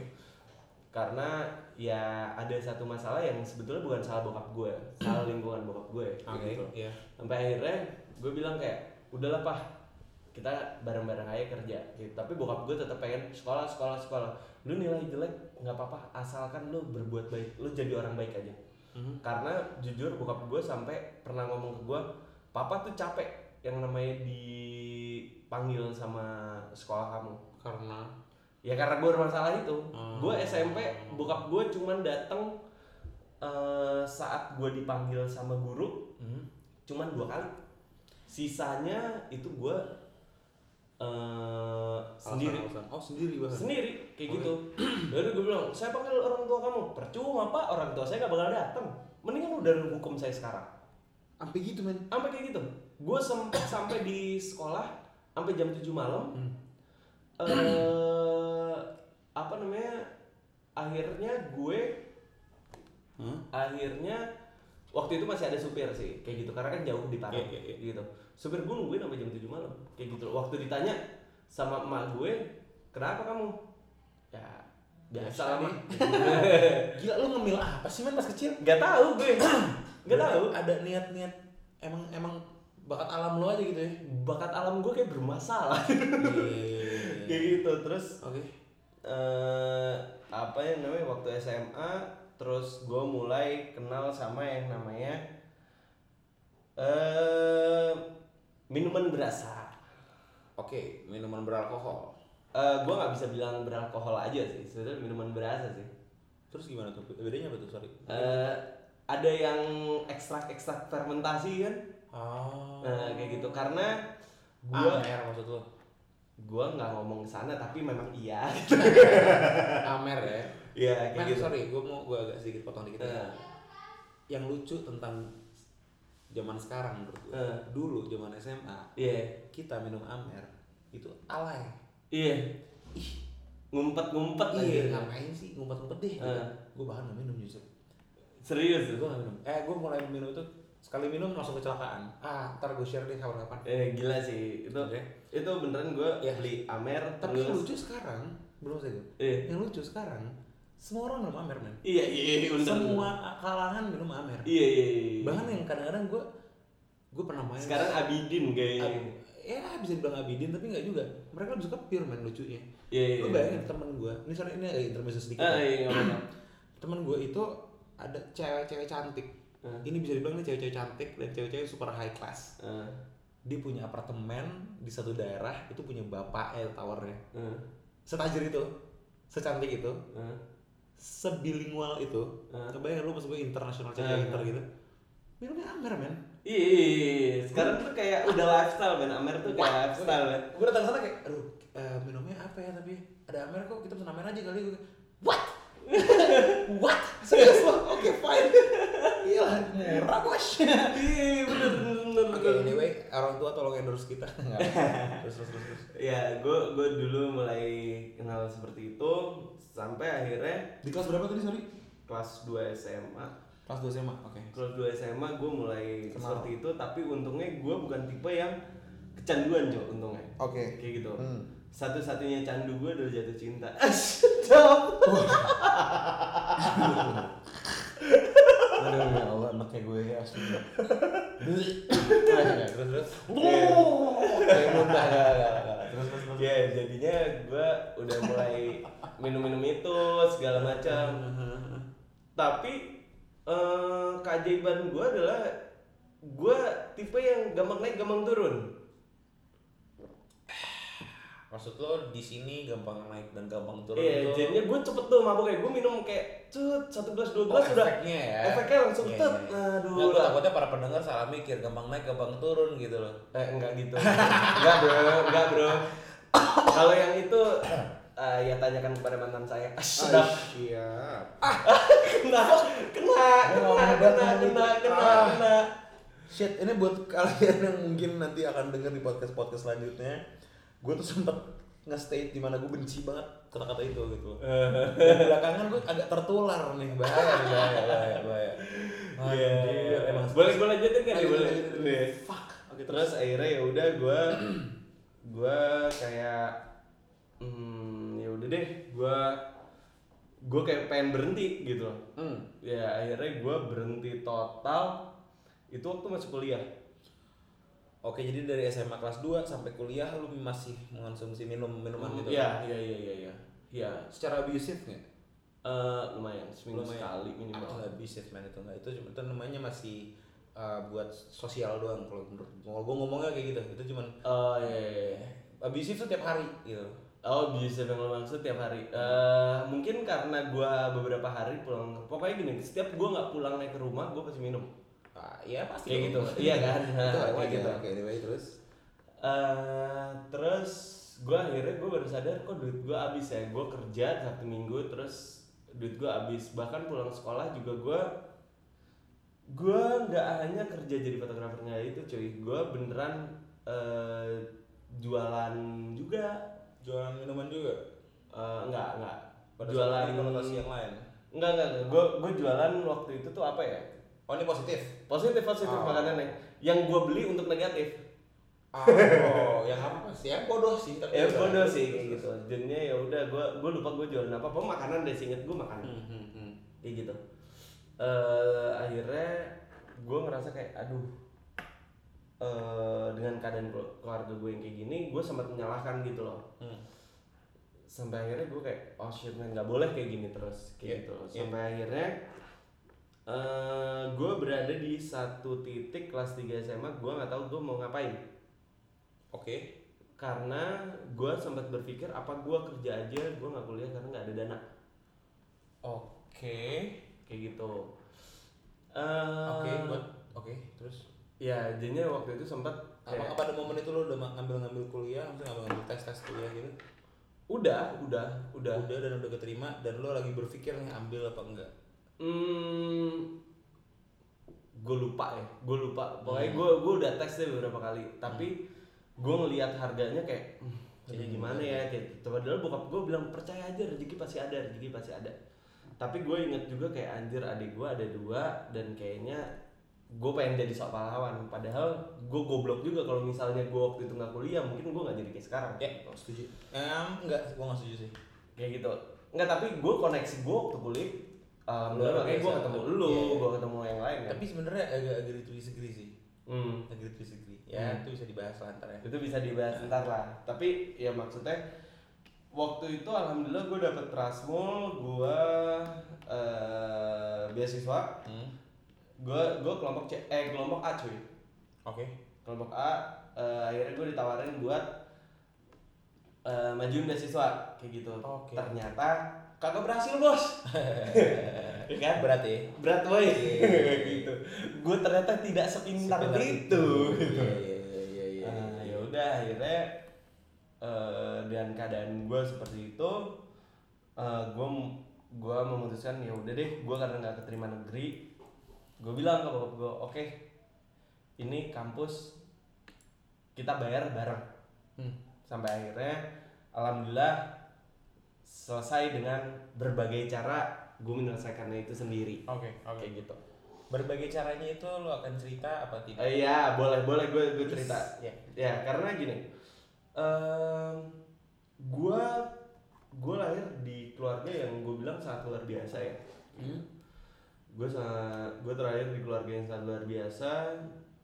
Karena ya ada satu masalah yang sebetulnya bukan salah bokap gue salah lingkungan bokap gue Oke, gitu iya. sampai akhirnya gue bilang kayak udahlah pak kita bareng-bareng aja kerja gitu. Tapi bokap gue tetap pengen sekolah sekolah sekolah. Lu nilai jelek nggak apa-apa. Asalkan lu berbuat baik lu jadi orang baik aja. Mhm. karena jujur bokap gue sampai pernah ngomong ke gue papa tuh capek yang namanya dipanggil sama sekolah kamu. Karena? Ya karena gue bermasalah itu. Hmm. gue SMP bokap gue cuman datang eh, saat gue dipanggil sama guru hmm. cuman dua kali. Sisanya itu gue eh, sendiri Alasan-alasan. Oh, sendiri bahkan. sendiri kayak Oke. gitu baru gue bilang saya panggil orang tua kamu percuma pak orang tua saya gak bakal datang mendingan udah hukum saya sekarang Sampai gitu, men. sampai kayak gitu gue sempat sampai di sekolah sampai jam 7 malam Hmm. eh apa namanya akhirnya gue Hah? akhirnya waktu itu masih ada supir sih kayak gitu karena kan jauh di Parang Iya, iya, gitu supir gue nungguin sampai jam 7 malam kayak gitu waktu ditanya sama emak gue kenapa kamu ya biasa lah. Mak. Gila lu ngemil apa sih men pas kecil? nggak tahu gue nggak tahu Ada niat-niat emang emang bakat alam lu aja gitu ya. bakat alam gue kayak bermasalah Iya. kayak gitu terus Oke. eh apa yang namanya waktu SMA terus gue mulai kenal sama yang namanya eh minuman berasa Oke, minuman beralkohol. eh gue nggak bisa bilang beralkohol aja sih sebenarnya minuman berasa sih Terus gimana tuh? Bedanya apa tuh? Sorry. eh ada yang ekstrak ekstrak fermentasi kan Oh. nah kayak gitu karena gue Amer maksud lu? gue nggak ngomong ke sana tapi memang iya Amer ya. Iya kayak Men, gitu sorry, gue mau gue agak sedikit potong dikit. ya. Nah, Yang lucu tentang zaman sekarang menurut gue. Eh. Dulu zaman SMA, iya kita minum Amer itu alay. iya ngumpet ngumpet Iya, ngapain sih ngumpet-ngumpet deh? Gitu. Eh. Gue bahkan gak minum justru. serius Gue gak minum. Eh, gue mulai minum itu sekali minum langsung kecelakaan. Ah, ntar gue share deh kapan-kapan. Eh gila sih itu Oke. itu beneran gue Ya. beli Amer Tapi yang terus lucu sekarang, belum saya gue. eh Yang lucu sekarang, semua orang minum Amer, men. iya iya iya bener. Semua kalangan minum Amer. iya iya, iya. Bahkan yang kadang-kadang gue gue pernah main sekarang Abidin kayaknya Ab- ya bisa dibilang abidin tapi nggak juga mereka lebih suka pure man lucunya iya iya lu bayangin temen gue ini sorry ini agak intermezzo sedikit ah ya. iya apa-apa temen gue itu ada cewek-cewek cantik Hmm. ini bisa dibilang ini cewek-cewek cantik dan cewek-cewek super high class Ah, dia punya apartemen di satu daerah itu punya bapak eh towernya ah, setajir itu secantik itu. Sebilingual itu Hmm. kebayang lu pas gue internasional cewek Hmm. inter gitu. Minumnya Amer men. Iya, iya, iya. sekarang tuh kayak udah lifestyle men Amer tuh kayak lifestyle men gue datang sana kayak aduh eh, minumnya apa ya tapi? Ada Amer kok kita pesen Amer aja kali. Gue what what? Serius lo oke fine. Iya lah, murah bos iya bener bener oke anyway orang tua tolong endorse kita. Terus terus terus terus. Ya gue gue dulu mulai kenal seperti itu sampai akhirnya di kelas berapa tadi sorry? Kelas 2 SMA kelas 2 SMA oke. Kelas 2 SMA gue mulai Kenal. seperti itu tapi untungnya gue bukan tipe yang kecanduan cok untungnya. Oke. Kayak gitu. Hmm. Satu-satunya candu gue adalah jatuh cinta. Stop. Aduh ya Allah anaknya gue ya asli. Terus terus terus. Terus terus ya jadinya gue udah mulai minum-minum itu segala macam. Tapi eh, keajaiban gue adalah gue tipe yang gampang naik gampang turun maksud lo di sini gampang naik dan gampang turun iya tuh- jadinya gue cepet tuh mabuk kayak gue minum kayak cut satu gelas dua Oh, gelas udah efeknya ya? efeknya langsung Iya, tet iya, iya. aduh. Gua lah. takutnya para pendengar salah mikir gampang naik gampang turun gitu loh. Eh enggak gitu. Enggak bro enggak bro. Kalau yang itu eh, ya tanyakan kepada mantan saya. Sedap. siap. kena kena kena berat kena kena kena Ah. kena. Shit, ini buat kalian yang mungkin nanti akan denger di podcast-podcast selanjutnya Gue tuh sempet nge-state di mana gue benci banget kata-kata itu gitu dan belakangan gue agak tertular nih bahaya bahaya bahaya bahaya Iya. Anjir, emang boleh gue lanjutin kan ya boleh. Nih. fuck. Oke terus. Akhirnya ya udah gue gue kayak hmm, ya udah deh. Gue gue kayak pengen berhenti gitu loh. Hmm. ya akhirnya gue berhenti total itu waktu masuk kuliah Oke, jadi dari SMA kelas 2 sampai kuliah lu masih mengonsumsi minum minuman gitu? Iya iya iya iya iya ya Secara abusive nggak? eh, lumayan seminggu Lumayan. sekali Ah, minimal nggak abusive man itu nggak itu cuma itu namanya masih uh, buat sosial doang kalau menurut kalau gue ngomongnya kayak gitu itu cuman oh iya, iya, iya. abusive tuh tiap hari gitu Oh bisa yang lo maksud tiap hari. Eh mungkin karena gua beberapa hari pulang. Pokoknya gini, setiap gua nggak pulang naik ke rumah, gua pasti minum. Ah, iya pasti Kayak gitu. Iya kan? itu Nah, kayak gitu gitu. oke anyway terus Eh terus gua akhirnya gua baru sadar kok duit gua habis ya. Gua kerja satu minggu terus duit gua habis. Bahkan pulang sekolah juga gua gua nggak hanya kerja jadi fotografernya itu cuy. Gua beneran eh jualan juga. jualan minuman juga Eh enggak, enggak. pada jualan yang lain Enggak, enggak, enggak. Gue gue jualan waktu itu tuh apa ya? Oh ini positif Positif, positif Oh. makanannya. Yang gue beli untuk negatif. oh yang apa sih ya bodoh sih tapi Ya bodoh sih kayak gitu. Jadinya ya udah gue gue lupa gue jualan apa. Pokoknya makanan deh, inget gue makanan. Hmm, hmm, hmm. Kayak gitu. Eh akhirnya gue ngerasa kayak aduh eh dengan keadaan kelu- keluarga gue yang kayak gini, gue sempat menyalahkan gitu loh. Hmm. Sampai akhirnya gue kayak oh shit man nggak boleh kayak gini terus kayak Iya, gitu. iya. Sampai akhirnya eh gue berada di satu titik kelas 3 SMA gue nggak tahu gue mau ngapain. Oke. Karena gue sempat berpikir apa gue kerja aja gue nggak kuliah karena nggak ada dana. Oke. Kayak gitu. Eh, oke buat oke terus? ya jadinya waktu itu sempat apa kayak, pada momen itu lo udah ma- ngambil-ngambil kuliah maksudnya ngambil-ngambil tes-tes kuliah gitu? Udah udah udah. Udah dan udah keterima dan lo lagi berpikir nih ambil apa enggak hmm, gue lupa ya gue lupa. Pokoknya Hmm. gue gue udah tes deh beberapa kali. Tapi gue ngelihat harganya kayak hmm, Jadi ini gimana ya? Kayak gitu. padahal bokap gue bilang percaya aja rezeki pasti ada rezeki pasti ada. Tapi gue inget juga kayak anjir adik gue ada dua dan kayaknya gue pengen jadi sok pahlawan. Padahal gue goblok juga kalau misalnya gue waktu itu nggak kuliah mungkin gue nggak jadi kayak sekarang. Ya setuju. Em enggak gua nggak setuju sih. Kayak gitu. Nggak tapi gue koneksi gue waktu kuliah alhamdulillah makanya gue ketemu lu Iya, iya. gue ketemu yang lain kan? Tapi sebenarnya agak agak disagree sih. Hmm. agak disagree ya Hmm. itu bisa dibahas lah ntar ya. Itu bisa dibahas ntar lah. Tapi ya maksudnya waktu itu alhamdulillah gue dapet Prasmul gue eh beasiswa. Hmm. gue gue kelompok C eh kelompok A cuy. Oke. Kelompok A eh, akhirnya gue ditawarin buat eh, majuin beasiswa kayak gitu. Oke. ternyata kagak berhasil bos. Kan? Berat ya? Berat boy Iya. gitu. Gue ternyata tidak sepintar Sepintar itu. gitu iya iya iya iya Nah, ya udah akhirnya eh, dengan keadaan gue seperti itu gue gue memutuskan ya udah deh gue karena nggak keterima negeri gue bilang ke bapak gue oke ini kampus kita bayar bareng. Hmm. sampai akhirnya alhamdulillah selesai dengan berbagai cara gue menyelesaikannya itu sendiri oke oke kayak gitu berbagai caranya itu lo akan cerita apa tidak Eh, Iya, boleh, boleh gue gue cerita. ya Ya, karena gini, em, gua gue lahir di keluarga yang gue bilang sangat luar biasa ya. hmm. Gue sangat, gue terlahir di keluarga yang sangat luar biasa,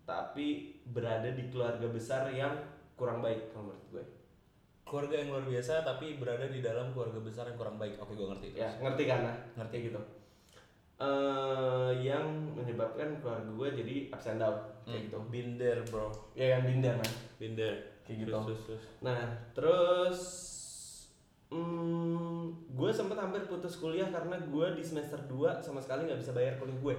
tapi berada di keluarga besar yang kurang baik kalau menurut gue. Keluarga yang luar biasa tapi berada di dalam keluarga besar yang kurang baik oke gue ngerti itu Ya, ngerti kan? Nah? ngerti gitu. eh yang menyebabkan keluarga gue jadi ups and down kayak gitu. binder bro Ya kan binder man. binder Kayak gitu. Terus, terus. Nah, terus hmm, gue sempet hampir putus kuliah karena gue di semester 2 sama sekali nggak bisa bayar kuliah gue.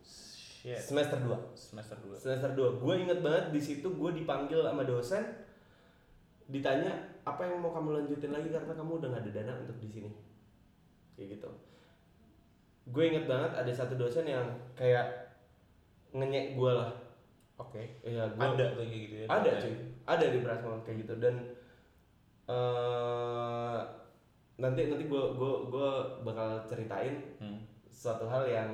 Shit. Semester 2. semester dua Semester 2. Gue inget banget di situ gue dipanggil sama dosen ditanya apa yang mau kamu lanjutin lagi karena kamu udah gak ada dana untuk di sini. Kayak gitu. Gue inget banget ada satu dosen yang kayak ngenyek gue lah. oke Iya, gua- ada tuh kayak gitu ya ada cuy ada di Prasmul kayak gitu dan eh nanti nanti gue gue gue bakal ceritain Hmm. suatu hal yang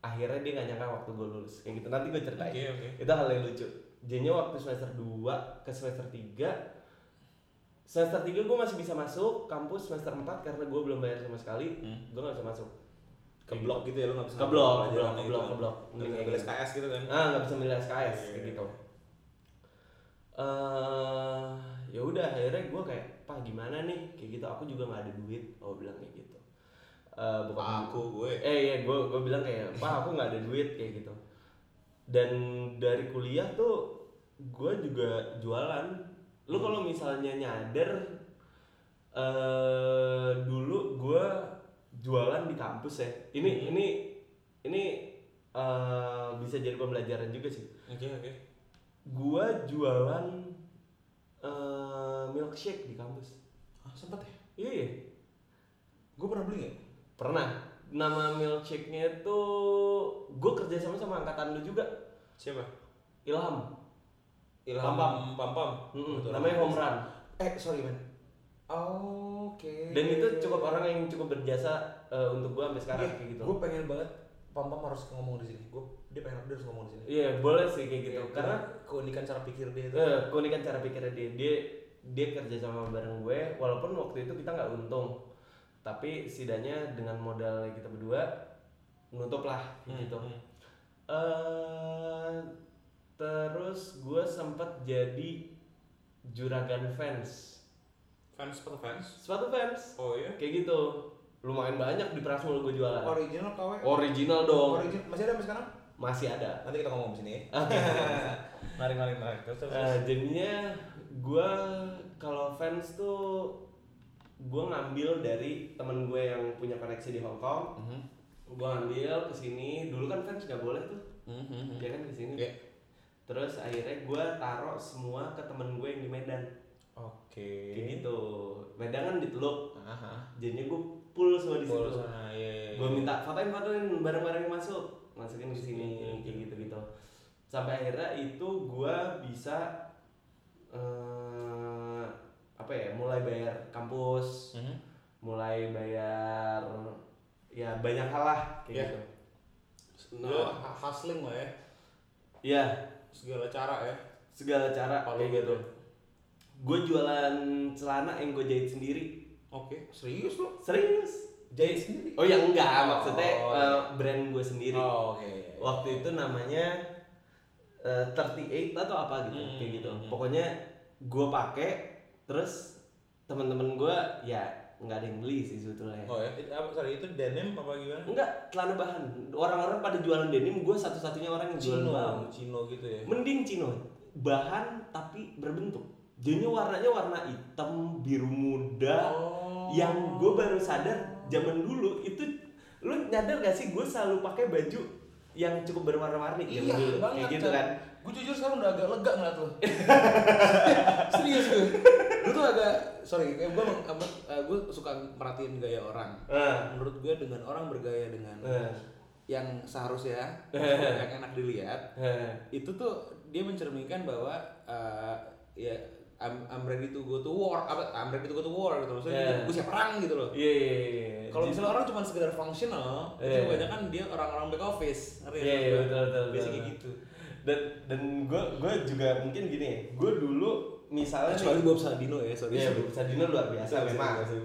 akhirnya dia nggak nyangka waktu gue lulus kayak gitu nanti gue ceritain Oke, oke. itu hal yang lucu jadinya waktu semester 2 ke semester 3 semester 3 gue masih bisa masuk kampus semester 4 karena gue belum bayar sama sekali Hmm. gue nggak bisa masuk Ke blok gitu ya lu nggak bisa Ke blok, ke blok, ke blok, ke blok. Nggak bisa ngambil SKS gitu kan. ah nggak bisa milih SKS Iya, kayak iya. gitu eh ya udah akhirnya gue kayak pak gimana nih kayak gitu aku juga nggak ada duit oh bilang kayak gitu Eh bokap Aku gue. eh iya gue gue bilang kayak pak aku nggak ada duit kayak gitu dan dari kuliah tuh gue juga jualan lu kalau misalnya nyadar eh dulu gue jualan di kampus ya ini ini ini eh bisa jadi pembelajaran juga sih Oke, oke. gue jualan eh milkshake di kampus Ah, sempet ya? iya iya Gue pernah beli nggak? Pernah. Nama milkshake-nya itu gue kerja sama sama angkatan lu juga. Siapa? Ilham. Ilham Pam-pam. Pam Pam. Mm-mm, Betul. namanya Home Run. Eh, sorry man. Oke. Dan itu cukup orang yang cukup berjasa eh, untuk gue sampai sekarang kayak gitu. Gue pengen banget Pam Pam harus ngomong di sini. Gue dia pengen dia harus ngomong di sini. Iya boleh sih kayak gitu. Iya, Karena keunikan cara pikir dia itu. eh, keunikan cara pikirnya dia, dia dia kerja sama bareng gue. Walaupun waktu itu kita nggak untung, tapi setidaknya dengan modal kita berdua menutup lah Hmm, gitu. hmm. eh terus gue sempet jadi juragan fans Fans sepatu fans? sepatu fans Oh iya. kayak gitu lumayan banyak di Prasmul gue jualan Original KW. original dong Original masih ada sampai sekarang? masih ada Nanti kita ngomong di sini ya. Mari mari mari. Terus terus. Eh, jadinya gue kalau fans tuh gue ngambil dari temen gue yang punya koneksi di Hong Kong Mhm. gue ambil ke sini dulu kan fans nggak boleh tuh Mhm. ya kan ke sini Iya. terus akhirnya gue taruh semua ke temen gue yang di Medan Oke. kayak gitu Medan kan di Teluk Aha. jadinya gue full semua di situ sana, iya, iya, iya. gue minta fotoin fotoin barang-barang yang masuk masukin ke sini Iya, iya. kayak gitu gitu sampai akhirnya itu gue bisa eh apa ya mulai bayar kampus Mhm. mulai bayar ya banyak hal lah kayak Iya. gitu Nah, hu- hustling lah ya. ya Segala cara ya. segala cara Kalau kayak gitu gitu. gue jualan celana yang gue jahit sendiri Oke. Serius lo? serius Jahit sendiri? oh ya enggak maksudnya Oh, eh, brand gue sendiri Oh, oke. waktu itu namanya eh, 38 atau apa gitu Hmm, kayak gitu hmm, hmm. pokoknya gue pakai terus teman-teman gue ya nggak ada yang beli sih sebetulnya. Oh ya, itu apa sorry itu denim apa gimana? enggak celana bahan. Orang-orang pada jualan denim gue satu-satunya orang yang jualan bahan. Cino, gitu ya. mending cino bahan tapi berbentuk. Jadinya warnanya warna hitam biru muda. Oh. yang gue baru sadar zaman dulu itu lu nyadar gak sih gue selalu pakai baju yang cukup berwarna-warni? Zaman Iya dulu banget kayak gitu kan Gue jujur sekarang udah agak lega ngeliat lo. Serius gue. Gue tuh agak sorry, kayak gue gue suka merhatiin gaya orang. Ah. Menurut gue dengan orang bergaya dengan Eh. yang seharusnya yang enak dilihat Eh. itu tuh dia mencerminkan bahwa eh, ya I'm, I'm ready to go to war apa I'm ready to go to war gitu maksudnya Yeah. gue siap perang gitu loh Iya iya iya. kalau Jadi- misalnya orang cuma sekedar functional itu Iya. kebanyakan dia orang-orang back office Iya iya betul betul. biasanya betul. kayak gitu Dan dan gue gue juga mungkin gini, gue dulu misalnya kecuali Bob Sadino ya sorry Iya, Bob Sadino luar biasa memang. itu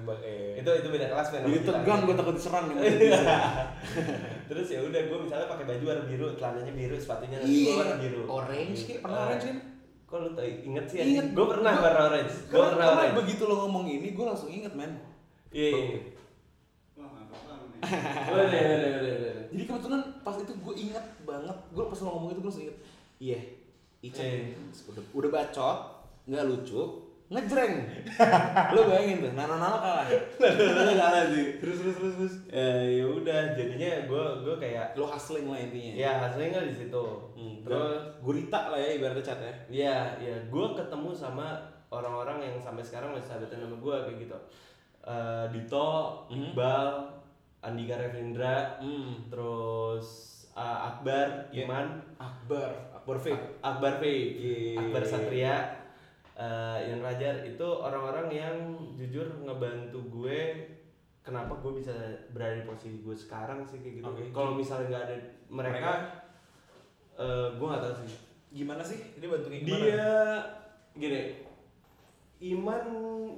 Itu itu beda kelas jadi kita. tegang gue takut diserang nih Terus ya udah gue misalnya pakai baju warna biru, celananya biru, sepatunya nanti Iya. warna biru. Orange kayak pernah Ah. orange kan Kok lu tau inget sih? Inget. Gue pernah Gua- warna orange. Gue pernah karena orange. begitu lo ngomong ini gue langsung inget men Iya. iya. Boleh, boleh, boleh, boleh. jadi kebetulan pas itu gue inget banget gue pas lo ngomong itu gue langsung inget iya Ica Eh. udah, udah bacot nggak lucu ngejreng lo bayangin tuh nana nana kalah Lu salah sih. terus terus terus terus Eh, ya udah jadinya gue gue kayak lo hustling lah intinya ya hasilnya nggak di situ. Hmm, Terus gurita lah ya ibaratnya cat ya Iya, ya, gue ketemu sama orang-orang yang sampai sekarang masih sahabatan sama gue kayak gitu. Eh, Dito, Mhm. Iqbal, Andika Revindra, hmm. terus eh, Akbar, Iya. Iman, Akbar Akbar Ak- Akbar Iya. Akbar Satria, eh, Ian Fajar itu orang-orang yang jujur ngebantu gue kenapa gue bisa berada di posisi gue sekarang sih kayak gitu Oke. kalau misalnya nggak ada mereka, eh, gue nggak tahu sih Gimana sih? Ini bantu gimana? dia gini Iman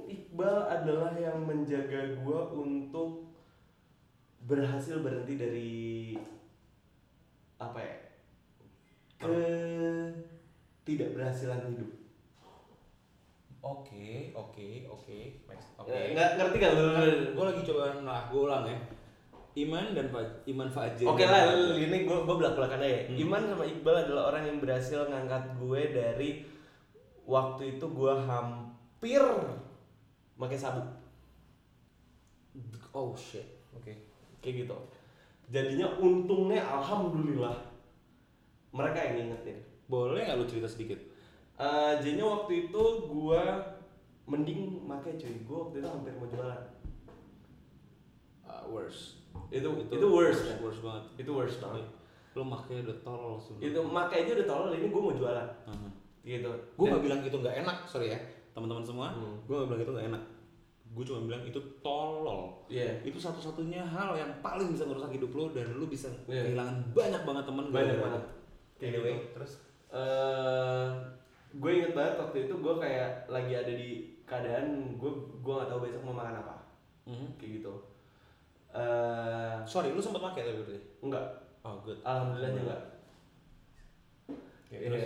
Iqbal adalah yang menjaga gue untuk berhasil berhenti dari apa ya ke tidak berhasilan hidup Oke, oke, oke. Next. Oke. Eh, nggak ngerti lu? Gue lagi coba nah, gue ulang ya. Iman dan Fa- Iman Fajar. Oke lah, ini gue gue belak belakan aja. Hmm. Iman sama Iqbal adalah orang yang berhasil ngangkat gue dari waktu itu gue hampir pakai sabuk. Oh shit. Oke. kayak gitu jadinya untungnya alhamdulillah mereka yang ngingetin Boleh nggak lu cerita sedikit? Eh, jadinya waktu itu gua mending make cuy gua waktu itu hampir mau jualan Uh, worse. itu itu, worst kan? Worse banget. itu worst banget Lu makanya udah tolol sebenernya. itu make aja udah tolol ini gua mau jualan Uh-huh. gitu Gue nggak bilang itu nggak enak, sorry ya teman-teman semua. Hmm. Gue nggak bilang itu nggak enak. Gue cuma bilang itu tolol. iya Itu satu-satunya hal yang paling bisa ngerusak hidup lo dan lu bisa Iya. kehilangan banyak banget temen banyak banget itu. Anyway, gitu terus eh gue inget banget waktu itu gue kayak lagi ada di keadaan gue gue nggak tahu besok mau makan apa Mhm. kayak gitu eh sorry, lu sempat pakai tapi berarti. enggak Oh good. alhamdulillahnya enggak Oke, Iya. terus?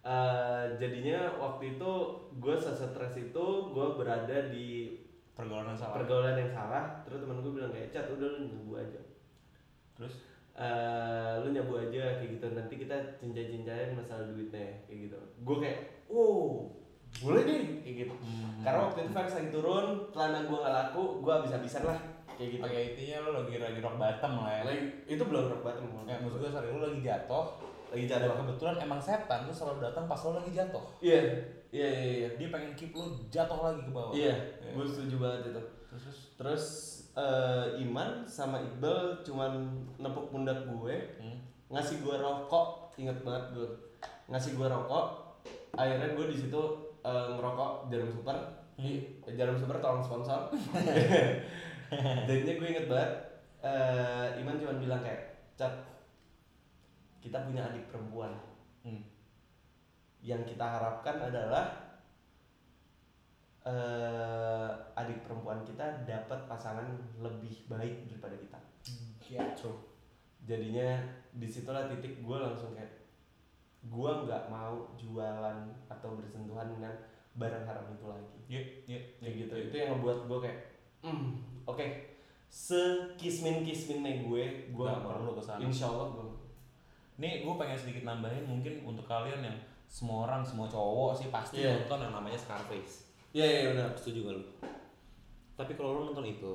Eh, jadinya waktu itu gue stres itu gue berada di Pergaulan yang salah. pergaulan yang salah terus temen gue bilang kayak cat udah lu nyabu aja terus? Eh, lu nyabu aja kayak gitu nanti kita cincin-cincain masalah duitnya kayak gitu gue kayak oh boleh deh kayak gitu Hmm. karena waktu itu Faris lagi turun celana gue gak laku gue habis-habisan lah kayak gitu Oke, intinya lu lagi lagi rock bottom lah ya. Lagi- itu belum rock bottom Ya, maksud gue sorry, lu lagi jatuh. lagi Dan jatuh kebetulan emang setan tuh selalu datang pas lu lagi jatuh. iya iya iya iya Dia pengen keep lu jatuh lagi ke bawah. iya Ya. gue setuju banget itu Terus, terus Eh, Iman sama Iqbal cuman nepuk pundak gue, hmm. ngasih gue rokok, inget banget gue, ngasih gue rokok. Akhirnya gue di situ eh, ngerokok jarum super, Ih, jarum super tolong sponsor. Jadinya gue inget banget, eh, Iman cuman bilang kayak, cat, kita punya adik perempuan. Hmm. Yang kita harapkan adalah eh, adik perempuan kita dapat pasangan lebih baik daripada kita. Ya, true. Jadinya di situlah titik gue langsung kayak gue nggak mau jualan atau bersentuhan dengan barang haram itu lagi. Iya, iya, Kayak gitu. Itu yang ngebuat gue kayak, hmm, oke, sekismin kisminnya gue, gue Nggak perlu ke sana. Insya Allah gue. Nih, gue pengen sedikit nambahin mungkin untuk kalian yang semua orang, semua cowok sih pasti Iya. nonton yang namanya Scarface. Iya iya benar. Setuju gak lu? Tapi kalau lu nonton itu,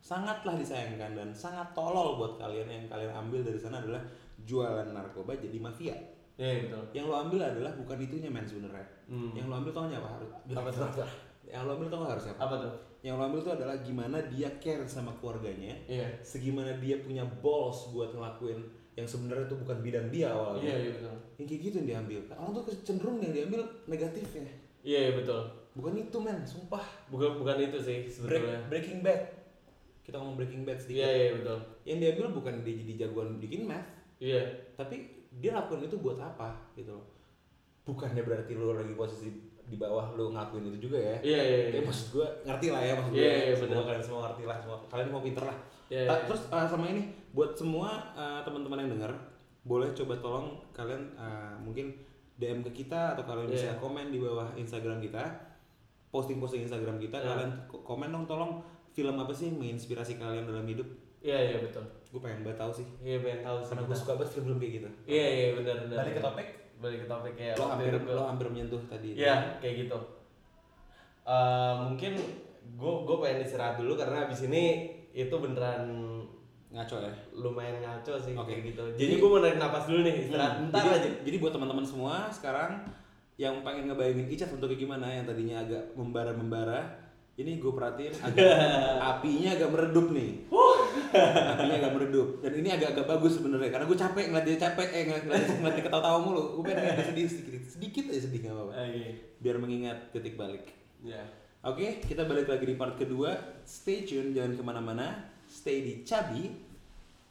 sangatlah disayangkan dan sangat tolol buat kalian yang kalian ambil dari sana adalah jualan narkoba jadi mafia. Iya iya, betul. Yang lo ambil adalah bukan itunya men sebenarnya. Hmm. Yang lo ambil tau apa harus? Apa tuh? Yang lo ambil tau nggak harus apa? Apa tuh? Yang lo ambil itu adalah gimana dia care sama keluarganya, Iya. segimana dia punya balls buat ngelakuin yang sebenarnya itu bukan bidang dia awalnya. Iya iya betul. Yang kayak gitu yang diambil. Orang tuh cenderung yang diambil negatifnya. Iya iya betul. Bukan itu men, sumpah. Bukan bukan itu sih Break, sebetulnya. breaking Bad. Kita ngomong Breaking Bad sedikit. Iya iya betul. Yang diambil bukan dia jadi jagoan bikin math, Iya. tapi dia lakukan itu buat apa gitu loh. Bukannya berarti lo lagi posisi di bawah lo ngelakuin itu juga ya. Iya iya. Kayak iya. maksud gue ngerti lah ya maksud gue. Iya, iya, Semua benar. kalian semua ngerti lah semua. Kalian mau pinter lah. Iya, Ah, iya. terus ah, sama ini buat semua ah, teman-teman yang dengar boleh coba tolong kalian ah, mungkin DM ke kita atau kalian bisa Iya. komen di bawah Instagram kita. Posting-posting Instagram kita Iya. kalian ko- komen dong tolong film apa sih yang menginspirasi kalian dalam hidup. Iya iya betul. Gue pengen banget tahu sih. Iya pengen tahu sih. Karena gue suka banget film-film kayak gitu. Iya iya benar benar. Balik ke topik. Balik ke topik ya. lo hampir lo hampir menyentuh tadi. Iya kayak gitu. Eh mungkin gue gue pengen istirahat dulu karena abis ini itu beneran Ngaco ya. lumayan ngaco sih Oke. kayak gitu. Jadi- Jadi gue mau narik napas dulu nih istirahat Hmm, bentar jadi, aja. Jadi buat teman-teman semua sekarang yang pengen ngebayangin Icat untuk kayak gimana yang tadinya agak membara-membara, ini gue perhatiin agak apinya agak meredup nih. apinya agak meredup dan ini agak-agak bagus sebenarnya karena gue capek ngeliat dia capek eh ngeliat, ngeliat, ngeliat dia ketawa-tawa mulu gue pengen dia sedih sedikit sedikit aja sedih nggak apa-apa Oke. biar mengingat titik balik Ya. Oke, kita balik lagi di part kedua. Stay tune, jangan ke mana-mana. Stay di Cabi.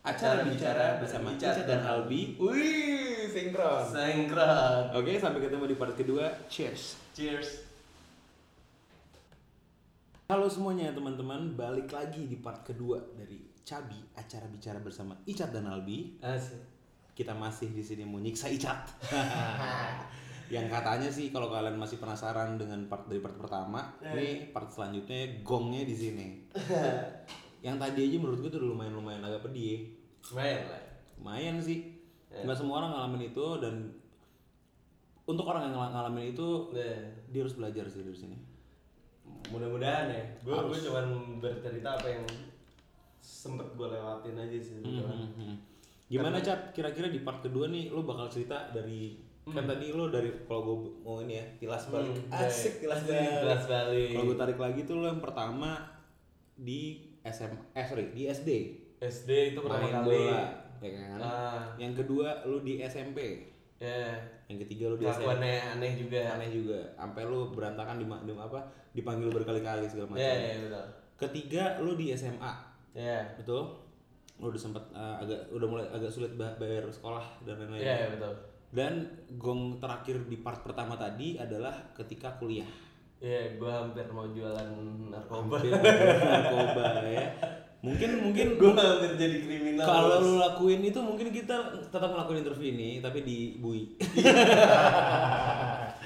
Acara bicara bersama Ica dan Albi. Wih, sinkron. Sengkrat. Oke, sampai ketemu di part kedua. Cheers. Cheers. Halo semuanya teman-teman, balik lagi di part kedua dari Cabi. Acara bicara bersama Icat dan Albi. Asik. Kita masih di sini mau nyiksa Icat. Yang katanya sih kalau kalian masih penasaran dengan part dari part pertama, ini part selanjutnya gongnya di sini. Yang tadi aja menurut gue tuh udah lumayan lumayan agak pedih. Lumayan lah. Lumayan sih. Nggak semua orang ngalamin itu dan untuk orang yang ngala- ngalamin itu Nah, dia harus belajar sih dari sini. mudah-mudahan ya. Gue gue cuman bercerita apa yang sempet gue lewatin aja sih. sebetulnya. Hmm. Gimana Cat? Kira-kira di part kedua nih lo bakal cerita dari kan tadi lo dari kalau gue mau ini ya tilas balik Hmm, asik tilas balik. Kelas balik. Kalau gue tarik lagi tuh lo yang pertama di SM eh sorry di SD SD itu pertama main kali. bola ya kan. Ah, Yang kedua lo di SMP. ya. Yang ketiga lo di SMP. Kelakuannya aneh juga. Aneh juga. Sampai lo berantakan di, di apa? Dipanggil berkali-kali segala macam. Ya, ya betul. Ketiga lo di SMA. Ya. Betul? Lo udah sempat eh, agak udah mulai agak sulit ba- bayar sekolah dan lain-lain. Ya, ya betul. Dan gong terakhir di part pertama tadi adalah ketika kuliah. Ya, gue hampir mau jualan narkoba. Hampir narkoba ya. Mungkin mungkin gue hampir jadi kriminal. kalau lu lakuin itu mungkin kita tetap ngelakuin interview ini tapi di bui.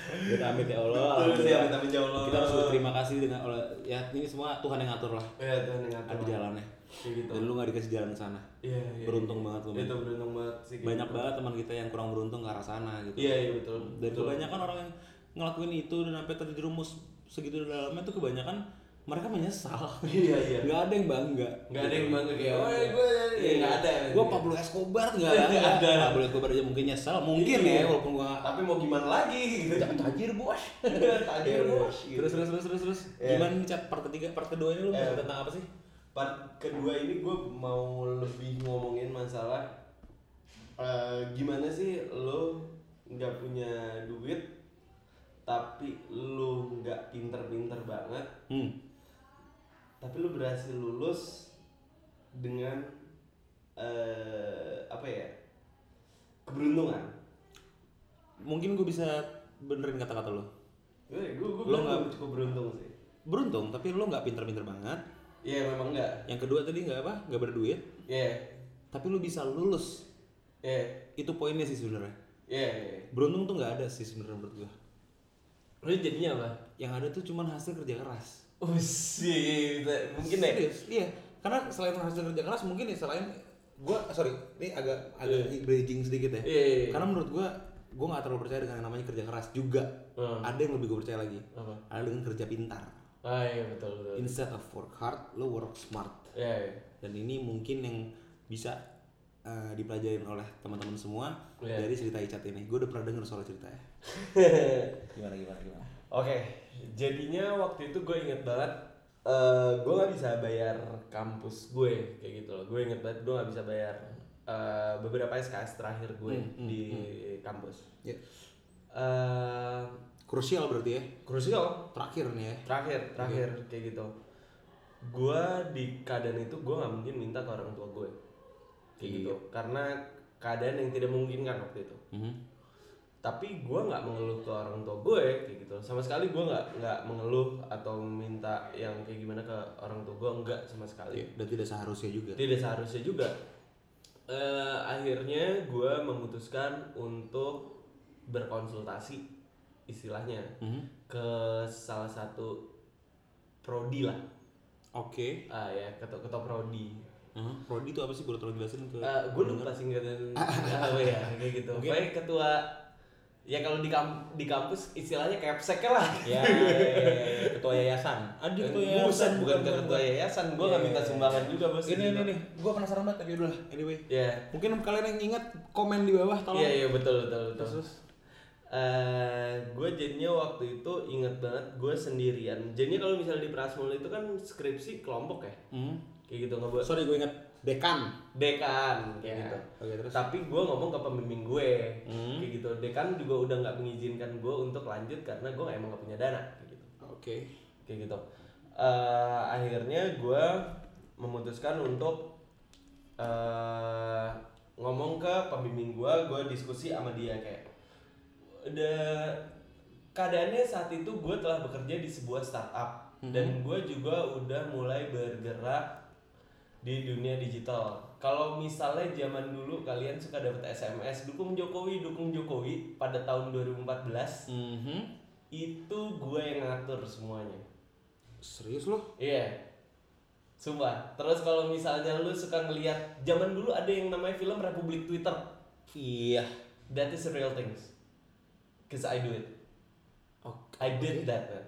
Kita amit ya Allah. Betul sih, amit amit ya Allah. Kita harus berterima kasih dengan oleh ya ini semua Tuhan yang ngatur lah. Ya, Tuhan yang ngatur. Ada jalannya. Gitu. Dan lu gak dikasih jalan ke sana. Iya, iya. Beruntung banget lu. Itu beruntung banget sih. kayak Banyak gitu. banget teman kita yang kurang beruntung ke arah sana gitu. Iya, iya betul. Dan Betul. kebanyakan orang yang ngelakuin itu dan sampai terjerumus segitu dalamnya tuh kebanyakan mereka menyesal. Iya, iya. Gak ada yang bangga. Nggak ada yang bangga kayak, "Woi, gue Iya, nggak ada." Gue Pablo Escobar nggak Nggak ada. ada. Pablo Escobar aja mungkin nyesal, mungkin Iya. ya walaupun gua Tapi mau gimana lagi gitu. tajir bos. Tajir, bos, gitu. Terus terus terus terus terus. Iya. Gimana nih cat part ketiga, part kedua ini lu tentang apa sih? Part kedua ini gue mau lebih ngomongin masalah eh, gimana sih lo nggak punya duit tapi lo nggak pinter-pinter banget Hmm. tapi lu berhasil lulus dengan eh, apa ya keberuntungan Mungkin gue bisa benerin kata-kata lu. gue gue gue Lo nggak- gue cukup beruntung sih Beruntung, tapi lu nggak pinter-pinter banget. Iya memang enggak Yang kedua tadi nggak apa, nggak berduit, Iya tapi lu bisa lulus. Iya Itu poinnya sih sebenarnya. Iya iya. Beruntung tuh nggak ada sih sebenarnya menurut gua. Lu jadinya apa? Yang ada tuh cuman hasil kerja keras. Oh sih mungkin deh Serius, iya. Karena selain hasil kerja keras mungkin ya selain gua sorry, ini agak agak bridging sedikit ya. Iya, iya, iya. Karena menurut gua gua nggak terlalu percaya dengan yang namanya kerja keras juga. Hmm. Ada yang lebih gua percaya lagi. Apa? Ada dengan kerja pintar. Ah iya betul betul Instead of work hard, lo work smart. Iya iya Dan ini mungkin yang bisa uh, dipelajarin oleh teman-teman semua Iya. dari cerita Icat ini. Gue udah pernah denger soal ceritanya. gimana gimana gimana? Oke, jadinya waktu itu gue inget banget eh gue nggak bisa bayar kampus gue kayak gitu loh. Gue inget banget gue nggak bisa bayar eh, beberapa SKS terakhir gue Hmm, hmm, di kampus. Ya. Eh, Krusial berarti ya. krusial Terakhir nih ya. terakhir terakhir kayak gitu. Gue di keadaan itu gue nggak mungkin minta ke orang tua gue kayak Iya. gitu karena keadaan yang tidak memungkinkan waktu itu. Mhm. Tapi gue nggak mengeluh ke orang tua gue kayak gitu sama sekali gue nggak nggak mengeluh atau minta yang kayak gimana ke orang tua gue enggak sama sekali Iya, Dan tidak seharusnya juga. tidak seharusnya juga Eh, akhirnya gue memutuskan untuk berkonsultasi istilahnya Mhm. ke salah satu prodi lah Oke. ah ya ketua ketua prodi Mhm. Prodi itu apa sih? Boleh tolong jelasin ke gue lupa singkatan apa ya kayak gitu Mungkin- Pokoknya ketua ya kalau di kamp di kampus istilahnya capsek lah Ya, ya, ya, ya, ketua yayasan. Ada ketua yayasan. bukan bukan ke ketua yayasan gue nggak Iya, minta iya, sumbangan juga bos Ini ini nih, gua penasaran banget tapi udah lah. Anyway, ya mungkin kalian yang ingat komen di bawah tolong. iya iya betul betul betul Terus, terus. gue jadinya waktu itu inget banget gue sendirian jadinya kalau misalnya di Prasmul itu kan skripsi kelompok ya Mhm. kayak gitu nggak buat Sorry gue ingat Dekan. dekan kayak Ya, gitu oke, terus? tapi gue ngomong ke pembimbing gue Hmm. kayak gitu dekan juga udah nggak mengizinkan gue untuk lanjut karena gue emang gak punya dana kayak gitu Oke. kayak gitu Eh, akhirnya gue memutuskan untuk eh, ngomong ke pembimbing gue gue diskusi sama dia kayak udah keadaannya saat itu gue telah bekerja di sebuah startup dan gue juga udah mulai bergerak di dunia digital kalau misalnya zaman dulu kalian suka dapat SMS dukung Jokowi dukung Jokowi pada tahun 2014 Mhm. itu gue yang ngatur semuanya Serius lo? Iya. Sumpah. Terus kalau misalnya lu suka ngelihat zaman dulu ada yang namanya film Republik Twitter. Iya. That is real things. Cause I do it. Oke. I did that. Man.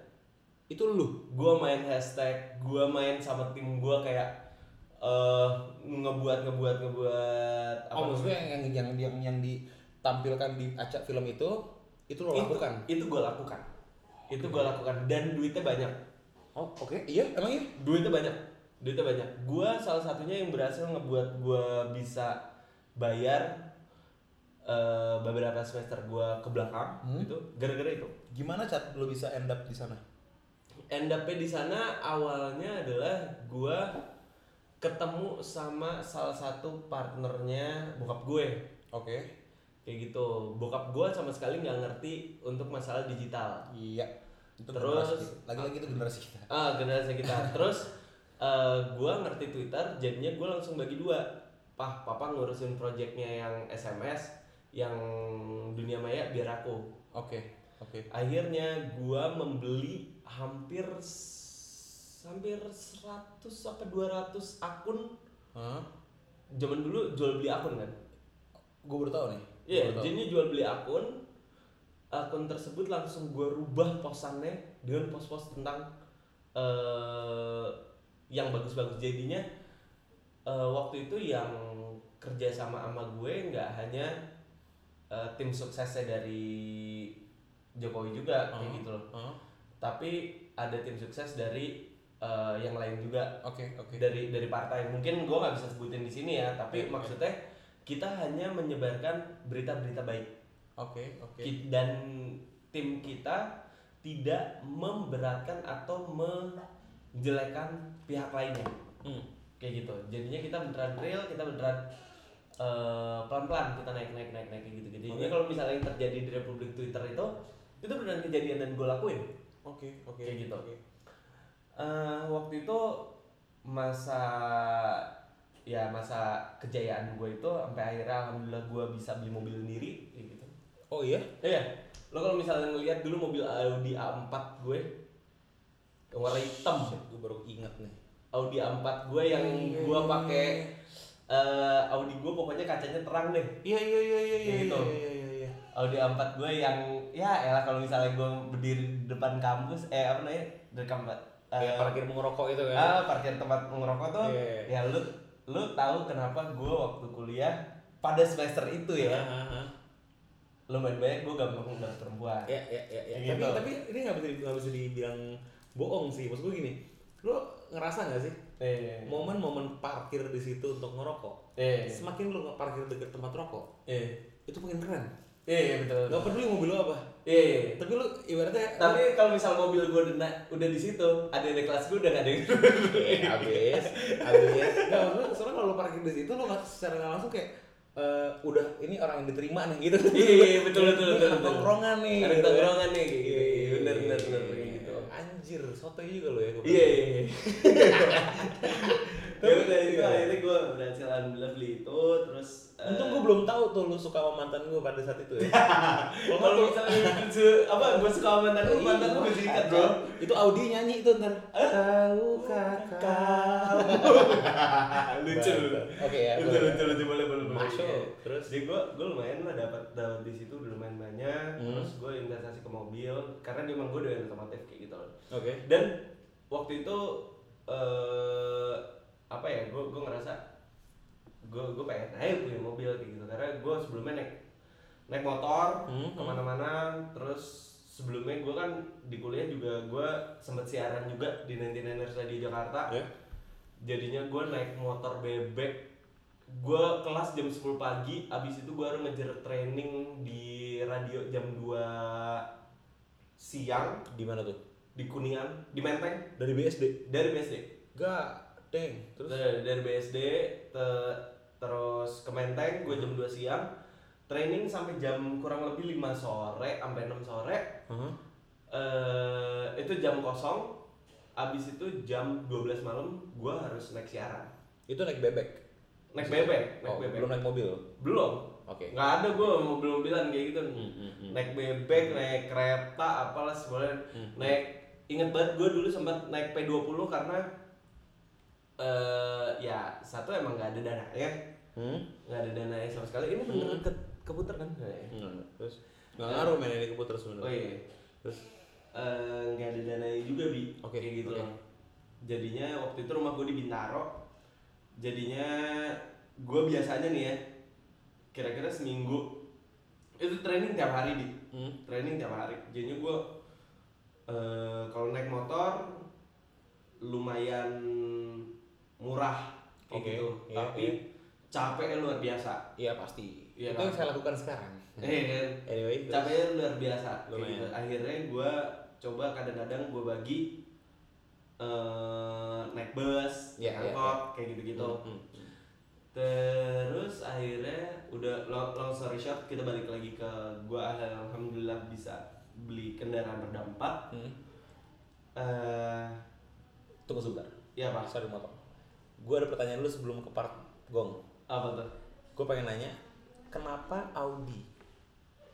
Itu lu. Gua main hashtag, gua main sama tim gua kayak eh ngebuat ngebuat ngebuat Oh, maksudnya yang yang yang yang, yang ditampilkan di acak film itu itu lo itu, lakukan. Itu gua lakukan. Itu gua lakukan dan duitnya banyak. Oh, oke. Iya, emang iya. duitnya banyak duitnya banyak gua salah satunya yang berhasil ngebuat gua bisa bayar eh, beberapa semester gua ke belakang Hmm. gitu gara-gara itu Gimana cat lo bisa end up di sana? end up di sana awalnya adalah gua ketemu sama salah satu partnernya bokap gue Oke. kayak gitu bokap gua sama sekali nggak ngerti untuk masalah digital Iya. Itu Terus- lagi-lagi itu generasi kita. Ah, generasi kita. Terus eh gua ngerti Twitter, jadinya gua langsung bagi dua. Pah, papa ngurusin projectnya yang SMS, yang dunia maya biar aku. Oke. Oke. Akhirnya gua membeli hampir hampir 100 sampai 200 akun. Hah? Zaman dulu jual beli akun kan. Gue baru tahu nih. Iya, tahu. jadi jual beli akun. Akun tersebut langsung gue rubah posannya dengan pos-pos tentang eh yang bagus-bagus. Jadinya eh, waktu itu yang kerja sama sama gue nggak hanya eh, tim suksesnya dari Jokowi juga kayak Hmm. gitu loh. Hah? Tapi ada tim sukses dari eh, yang lain juga Oke, oke. dari dari partai mungkin gue nggak bisa sebutin di sini ya tapi oke. maksudnya kita hanya menyebarkan berita-berita baik Oke, oke. Ki- dan tim kita tidak memberatkan atau menjelekan pihak lainnya Hmm. kayak gitu jadinya kita beneran real kita beneran eh, pelan-pelan kita naik naik naik naik gitu jadinya Oke. kalau misalnya yang terjadi di Republik Twitter itu itu beneran kejadian dan gue lakuin Oke, oke. Kayak gitu. Oke. Eh, waktu itu masa ya masa kejayaan gue itu sampai akhirnya alhamdulillah gue bisa beli mobil sendiri kayak gitu. Oh iya? Iya, lo kalau misalnya ngelihat dulu mobil Audi A4 gue yang warna hitam, Gue baru ingat nih. Audi A4 gue yang Iya, gue pakai eh, Audi gue pokoknya kacanya terang deh. Iya, iya, iya, iya, iya, Gitu. iya, iya, iya, iya. Audi A4 gue yang ya elah kalau misalnya gue berdiri di depan kampus eh apa namanya di kampus Kayak parkir mau ngerokok itu kan. ah parkir tempat ngerokok tuh Iya. ya lu lu tahu kenapa gue waktu kuliah pada semester itu ya ah, ah. lumayan banyak gue gampang dapet perempuan Ya, ya, ya, ya. Gitu. Tapi, tapi ini nggak bisa nggak bisa dibilang bohong sih. Maksud gue gini, lo ngerasa nggak sih eh momen-momen parkir di situ untuk ngerokok? eh Semakin lo nggak parkir deket tempat rokok, eh itu makin keren. Eh betul Gak peduli mobil lo apa. eh Tapi lo ibaratnya tapi kalau misal mobil gue udah, udah di situ ada di kelas gue udah gak ada yang Eh, habis, habis. Nggak, maksudnya soalnya kalau lo parkir di situ lo nggak secara nggak langsung kayak eh, udah ini orang yang diterima nih gitu. Iya, betul, betul, Ini betul, anak betul. Tongkrongan nih. ada gitu. tongkrongan nih kayak gitu Iya, bener iya, bener iya, bener iya. kayak gitu Anjir, sotoy juga lo ya. gua iya iya iya ya udah itu Iya. akhirnya gue berhasil alhamdulillah beli itu terus Untung gue belum tahu tuh lu suka sama mantan gue pada saat itu ya. Kalau misalnya se- apa gue suka sama mantan lu mantan lu masih diikat bro Itu Audi nyanyi itu ntar. Tahu kakak. lucu Oke ya. lucu lucu lucu boleh boleh boleh Masuk. Iya. Terus? jadi gue gue lumayan lah dapat dapat di situ udah lumayan banyak Hmm. terus gue investasi ke mobil karena dia emang gue doyan otomotif kayak gitu loh Oke. dan waktu itu eh apa ya gue gue ngerasa gue gue pengen ayo punya mobil kayak gitu. Karena gue sebelumnya naik naik motor Hmm, ke mana-mana. Terus sebelumnya gue kan di kuliah juga gue sempet siaran juga di 99ers di Jakarta. Ya. jadinya gue naik motor bebek. Gue kelas jam 10 pagi abis itu gue harus ngejar training di radio jam 2 siang. Di mana tuh? di kuningan di menteng. Dari BSD. dari BSD Gak, deng. Terus? Dari, dari BSD te- terus ke menteng gue jam 2 siang training sampai jam kurang lebih 5 sore sampai 6 sore Heeh. eh itu jam kosong abis itu jam 12 malam gue harus naik siaran Itu naik bebek. naik bebek naik Oh, bebek belum naik mobil. belum Oke. nggak ada gue mobil-mobilan kayak gitu Hmm, hmm, hmm. naik bebek naik kereta apalah semuanya Hmm. naik inget banget gue dulu sempat naik P20 karena eh ya satu emang nggak ada dananya Hmm? nggak ada dananya sama sekali. Ini bener ke keputar kan? Enggak. Terus nggak ngaruh main ini keputar sebenarnya. oh iya. Terus? Eh, nggak ada dananya juga bi. Oke, kayak gitu loh. Jadinya waktu itu rumah gue di Bintaro. Jadinya gue biasanya nih ya kira-kira seminggu itu training tiap hari di hmm. training tiap hari. Jadinya gue eh kalau naik motor lumayan murah kayak Oke, gitu. iya, tapi capeknya luar biasa Iya pasti. Iya itu kan? yang saya lakukan sekarang. eh kan Anyway, capeknya luar biasa gitu. akhirnya gue coba kadang-kadang gue bagi eh naik bus Iya, iya, angkot kayak gitu-gitu Hmm, hmm. terus akhirnya udah long, long story short kita balik lagi ke gue alhamdulillah bisa beli kendaraan empat Hmm. eh Tunggu sebentar. ya pak Sorry motong. Gue ada pertanyaan dulu sebelum ke part gong. Apa tuh Gue pengen nanya, kenapa Audi?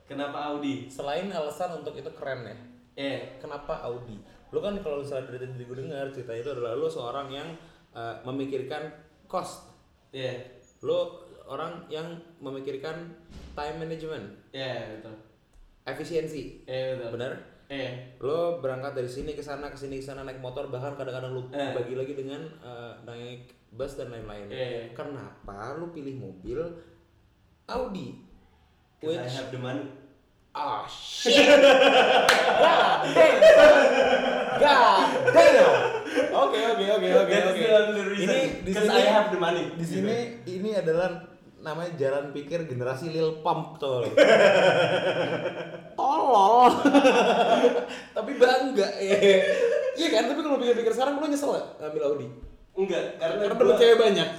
kenapa Audi Selain alasan untuk itu keren ya, eh kenapa Audi? Lu kan kalau misalnya dari tadi gue dengar cerita itu adalah lu seorang yang uh, memikirkan cost. ya Lu orang yang memikirkan time management, ya betul efisiensi. eh betul Bener? Eh Lo berangkat dari sini ke sana ke sini ke sana naik motor bahkan kadang-kadang lu Eh. bagi lagi dengan uh, naik bus dan lain-lain. Eh. Kenapa lu pilih mobil Audi? 'cause I Which have the money Ah shit. God damn. God damn. Oke oke oke oke. Ini di sini I have the money. Di sini ini adalah namanya jalan pikir generasi Lil Pump tuh. Tolol. tapi bangga ya. Iya kan, tapi kalau pikir-pikir sekarang lu nyesel gak ngambil Audi? enggak karena Karena gua- cewek banyak.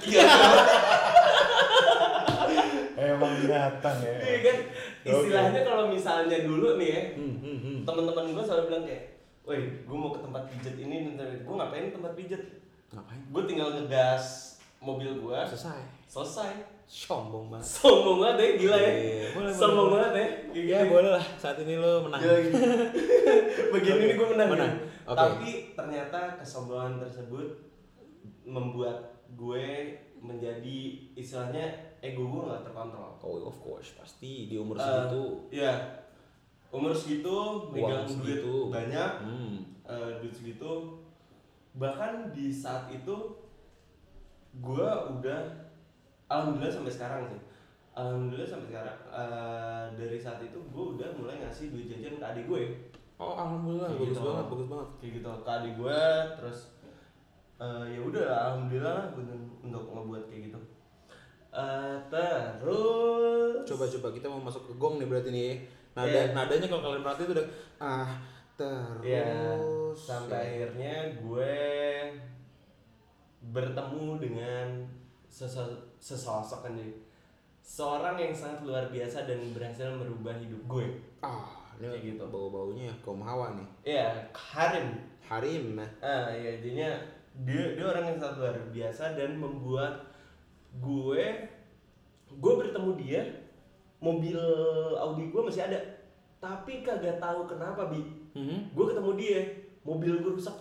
Emang datang ya. Iya kan istilahnya kalau misalnya dulu nih ya Hmm, hmm, hmm. teman-teman gue selalu bilang kayak, woi gue mau ke tempat pijet ini, gue ngapain tempat pijet? Ngapain? Gue tinggal ngegas mobil gue, Selesai. selesai. Sombong banget. Sombong banget ya, gila ya. Iya, boleh, Sombong boleh. banget ya. Ya boleh lah, saat ini lo menang. Oke, ini gue menang. menang. gitu. Oke. Tapi ternyata kesombongan tersebut membuat gue menjadi istilahnya ego gue nggak terkontrol. Oh of course, pasti di umur Eh, segitu. Iya. Umur segitu megang Uang duit segitu. banyak, Hmm. eh, duit segitu. Bahkan di saat itu gue udah alhamdulillah sampai sekarang sih. Alhamdulillah sampai sekarang eh, dari saat itu gue udah mulai ngasih duit jajan ke adik gue. Oh alhamdulillah, Kayak bagus gitu. banget, bagus banget. Kayak gitu ke adik gue terus eh, ya udah alhamdulillah lah untuk- untuk ngebuat kayak gitu. Eh, terus Coba coba kita mau masuk ke gong nih berarti nih. Nada Iya. nadanya kalau kalian perhatiin itu udah ah terus Ya, sampai akhirnya gue bertemu dengan sesosok kan jadi seorang yang sangat luar biasa dan berhasil merubah hidup gue. ah ini Kayak gitu. bau baunya kaum hawa nih. Ya, Karim. Harim nah. Ah, ya jadinya dia dia orang yang sangat luar biasa dan membuat gue gue bertemu dia mobil Audi gue masih ada tapi kagak tahu kenapa bi Hmm. gue ketemu dia mobil gue rusak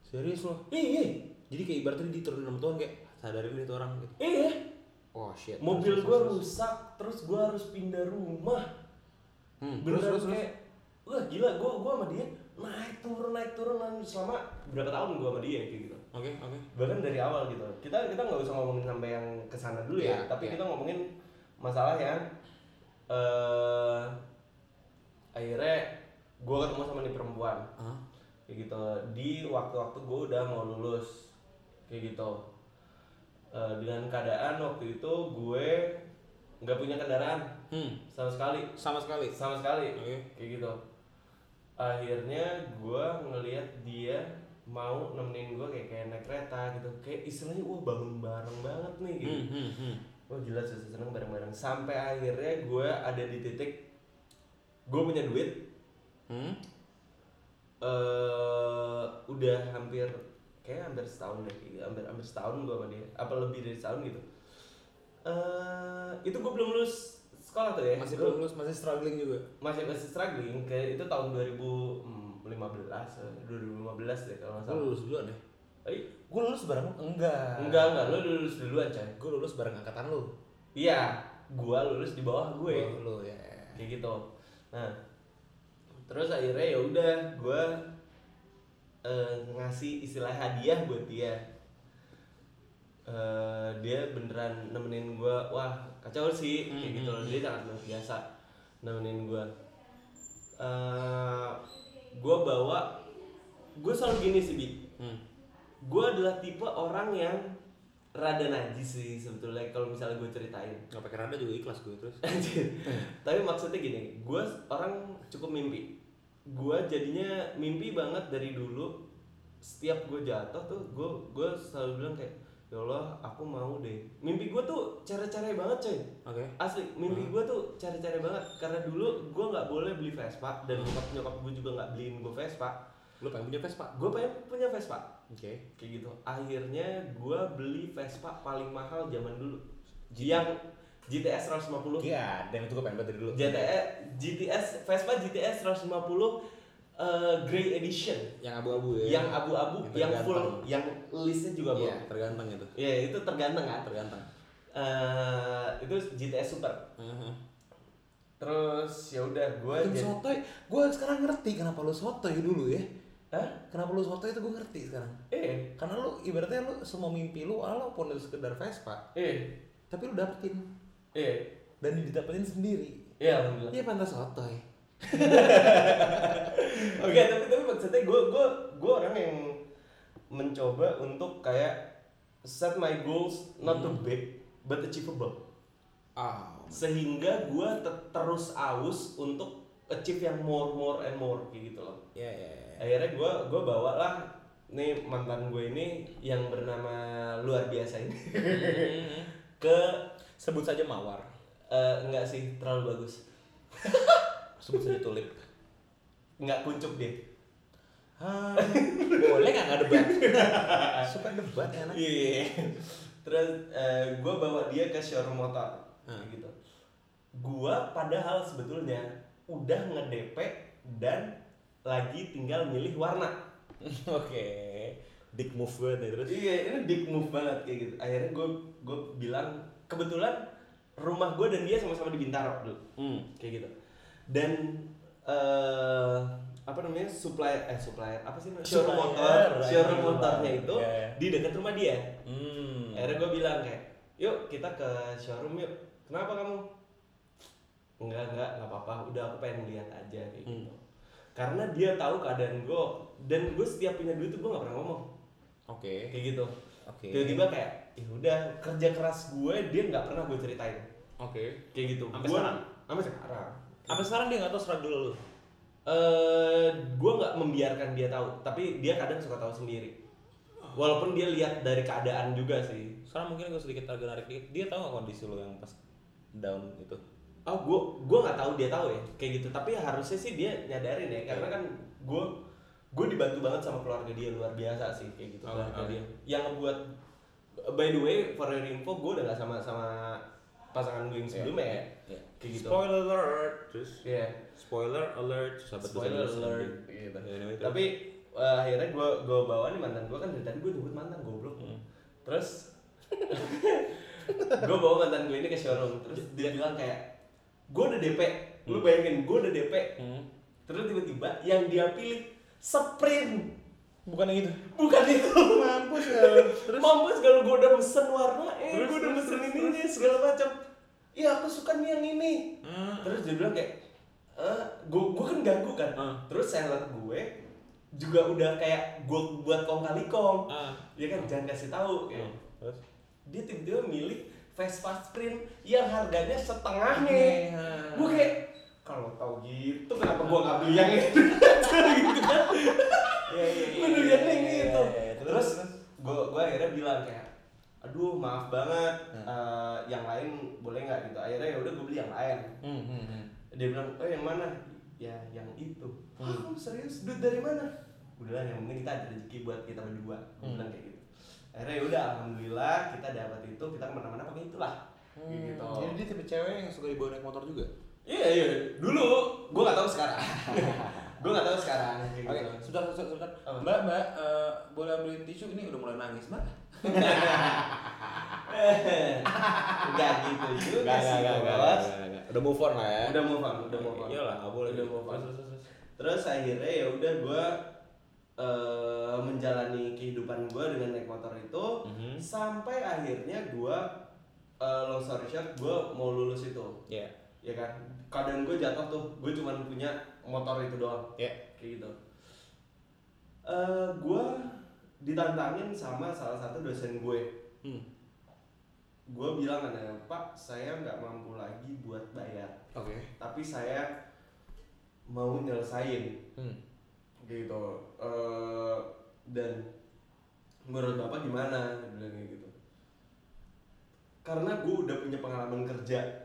Serius loh. iya Jadi kayak ibaratnya dia turun 6 tahun kayak sadarin dia tuh orang gitu. iya Oh shit. mobil gue rusak terus gue harus pindah rumah Hmm, terus beneran terus terus. kayak wah gila gue gue sama dia naik turun naik turun selama berapa tahun gue sama dia kayak gitu Oke oke. bahkan dari awal gitu kita kita nggak usah ngomongin sampai yang ke sana dulu ya, Iya, tapi iya. kita ngomongin masalah yang eh akhirnya gue ketemu sama nih perempuan Hah? kayak gitu di waktu-waktu gue udah mau lulus kayak gitu Eh, dengan keadaan waktu itu gue nggak punya kendaraan Hmm. sama sekali Sama sekali. sama sekali Oke. kayak gitu akhirnya gue ngelihat dia mau nemenin gue kayak kayak naik kereta gitu kayak istilahnya wah bangun bareng banget nih gitu Hmm, hmm, hmm. wah gila susah seneng bareng-bareng sampai akhirnya gue ada di titik gue punya duit Hmm. eh udah hampir kayak hampir setahun deh hampir hampir setahun gue sama dia. Apa lebih dari setahun gitu. Eh itu gue belum lulus sekolah tuh ya. Masih belum lulus, masih struggling juga. masih masih struggling. Kayak itu tahun 2015 eh, 2015 deh kalau nggak Gue salah. lulus duluan ya. Eh, Gue lulus bareng? Enggak. enggak enggak. Lo lulus duluan coy. Gue lulus bareng angkatan lu. iya. Gua lulus di bawah gue. Lu ya. kayak gitu. Nah terus akhirnya ya udah gue eh, ngasih istilah hadiah buat dia. Eh, dia beneran nemenin gue wah kacau sih kayak Hmm, gitu hmm, dia sangat luar biasa nemenin gue eh gue bawa gue selalu gini sih bi. Hmm. gue adalah tipe orang yang rada najis sih sebetulnya kalau misalnya gue ceritain. Gak pakai rada juga ikhlas gue terus. Tapi maksudnya gini, gue orang cukup mimpi. Gue jadinya mimpi banget dari dulu. Setiap gue jatuh tuh, gue gue selalu bilang kayak, ya Allah, aku mau deh. Mimpi gue tuh cara-cara banget coy. Oke. Asli, mimpi gue tuh cara-cara banget. Karena dulu gue nggak boleh beli Vespa dan nyokap nyokap gue juga nggak beliin gue Vespa. Lu pengen punya Vespa? Gue pengen punya Vespa Oke. kayak gitu. Akhirnya gue beli Vespa paling mahal zaman dulu. Yang GTS 150 Iya, dan itu gue pengen banget dari dulu. GTS GTS Vespa GTS 150 eh, Grey Edition Yang abu-abu ya. yang abu-abu Yang yang full yang listnya juga Iya, bagus. terganteng itu. Iya itu terganteng kan. Terganteng. Eh, itu GTS Super. Heeh. Terus ya udah gue Bikin sotoy, gue sekarang ngerti kenapa lu sotoy dulu ya. Hah? Kenapa lu sotoy itu gue ngerti sekarang. Eh, Karena lu ibaratnya lu semua mimpi lu walaupun itu sekedar Vespa, eh, tapi lu dapetin eh. dan didapetin sendiri. Iya alhamdulillah. Iya pantas sotoy. Oke, tapi tapi maksudnya gue gue gue orang yang mencoba untuk kayak set my goals not too big but achievable. Ah. sehingga gue terus aus untuk achieve yang more more and more gitu loh Iya, iya, iya. akhirnya gue gue bawa lah nih mantan gue ini yang bernama luar biasa ini ke Sebut saja Mawar. eh, enggak sih terlalu bagus Sebut saja Tulip. nggak kuncup dia Ah, boleh nggak nggak debat? Suka debat ya anak. iya terus gue bawa dia ke showroom motor Hmm. gitu gue padahal sebetulnya udah nge-DP dan lagi tinggal milih warna Oke. Big move banget nih terus. Iya, ini big move banget kayak gitu. Akhirnya gue gue bilang kebetulan rumah gue dan dia sama-sama di Bintaro dulu, Hmm. kayak gitu. Dan eh apa namanya supplier eh supplier apa sih namanya? showroom motor showroom motornya itu iya. di dekat rumah dia. Hmm. Akhirnya gue bilang kayak, yuk kita ke showroom yuk. Kenapa kamu? Enggak enggak nggak apa-apa. Udah aku pengen lihat aja kayak Hmm. gitu. Karena dia tahu keadaan gue dan gue setiap punya duit tuh gue nggak pernah ngomong Oke. kayak gitu Oke. tiba-tiba kayak ya udah kerja keras gue dia nggak pernah gue ceritain Oke. kayak gitu Sampai sekarang? sampai sekarang Sampai sekarang dia nggak tahu struggle lu. eh gue nggak membiarkan dia tahu tapi dia kadang suka tahu sendiri walaupun dia lihat dari keadaan juga sih Sekarang mungkin gue sedikit agak narik dikit. Dia tahu nggak kondisi lu yang pas down itu? oh gue gue nggak tahu dia tahu ya kayak gitu tapi harusnya sih dia nyadarin ya karena kan gue gue dibantu banget sama keluarga dia luar biasa sih kayak gitu Oh, keluarga oke. dia yang ngebuat by the way for your info gue udah gak sama sama pasangan gue yang sebelumnya ya Iya. kayak gitu Spoiler alert. Terus Iya. spoiler alert. Sahabat Spoiler alert. Ya, anyway, terus. Tapi eh, akhirnya gue gue bawa nih mantan gue kan dari tadi gue nyebut mantan goblok. Hmm. Terus gue bawa mantan gue ini ke showroom. Terus dia bilang kayak gue udah DP. Lu bayangin gue udah DP. Hmm. Terus tiba-tiba yang dia pilih sprint. Bukan yang itu. Bukan itu. Mampus ya. Terus mampus kalau gue udah mesen warna, eh Terus, gue udah terus, mesen terus, segala macam. Iya aku suka nih yang ini. Hmm. Terus dia bilang kayak, eh, gue gue kan ganggu kan. Ah. Terus seller gue juga udah kayak gue buat kong kali kong. Ah. Ya kan jangan kasih tahu. Hmm. Kayak. Terus? dia tiba-tiba milih Vespa Sprint yang harganya setengahnya Iya. gue kayak kalau tahu gitu kenapa gue nggak beli yang itu gitu kan Iya iya iya. Menurutnya iya, gitu. iya, iya. Terus gue gue akhirnya bilang kayak, aduh maaf banget, Hmm. eh, yang lain boleh nggak gitu. Akhirnya ya udah gue beli yang lain. Hmm, hmm, hmm. Dia bilang, oh yang mana? Ya yang itu. Hmm. Ah kamu serius? Duit dari mana? Udah yang penting kita ada rezeki buat kita berdua. Hmm. bilang kayak gitu. Akhirnya ya udah alhamdulillah kita dapat itu, kita ke mana-mana pakai itulah. Hmm, gitu. Jadi dia tipe cewek yang suka dibawa naik motor juga. Iya iya, dulu gue nggak tahu sekarang. gue nggak tahu sekarang. Kayak Oke, gitu. sebentar, sebentar, sebentar. Apa? Mbak, Mbak, eh, boleh ambilin tisu ini udah mulai nangis, Mbak. Enggak gitu juga sih, bos. Udah move on lah ya. Udah move on, udah move on. Iyalah, nggak boleh. Udah move on. Terus, terus, terus. Terus akhirnya ya udah gue eh, menjalani kehidupan gue dengan naik motor itu Mhm. sampai akhirnya gue eh, long story short gue mau lulus itu Iya. ya kan keadaan gue jatuh tuh gue cuma punya motor itu doang. Iya. kayak gitu. Eh gue ditantangin sama salah satu dosen gue. Hmm. gue bilang kan ya pak saya nggak mampu lagi buat bayar. Oke. tapi saya mau nyelesain. Hmm. gitu. Eh, dan menurut bapak gimana? Dia bilang kayak gitu. Karena gue udah punya pengalaman kerja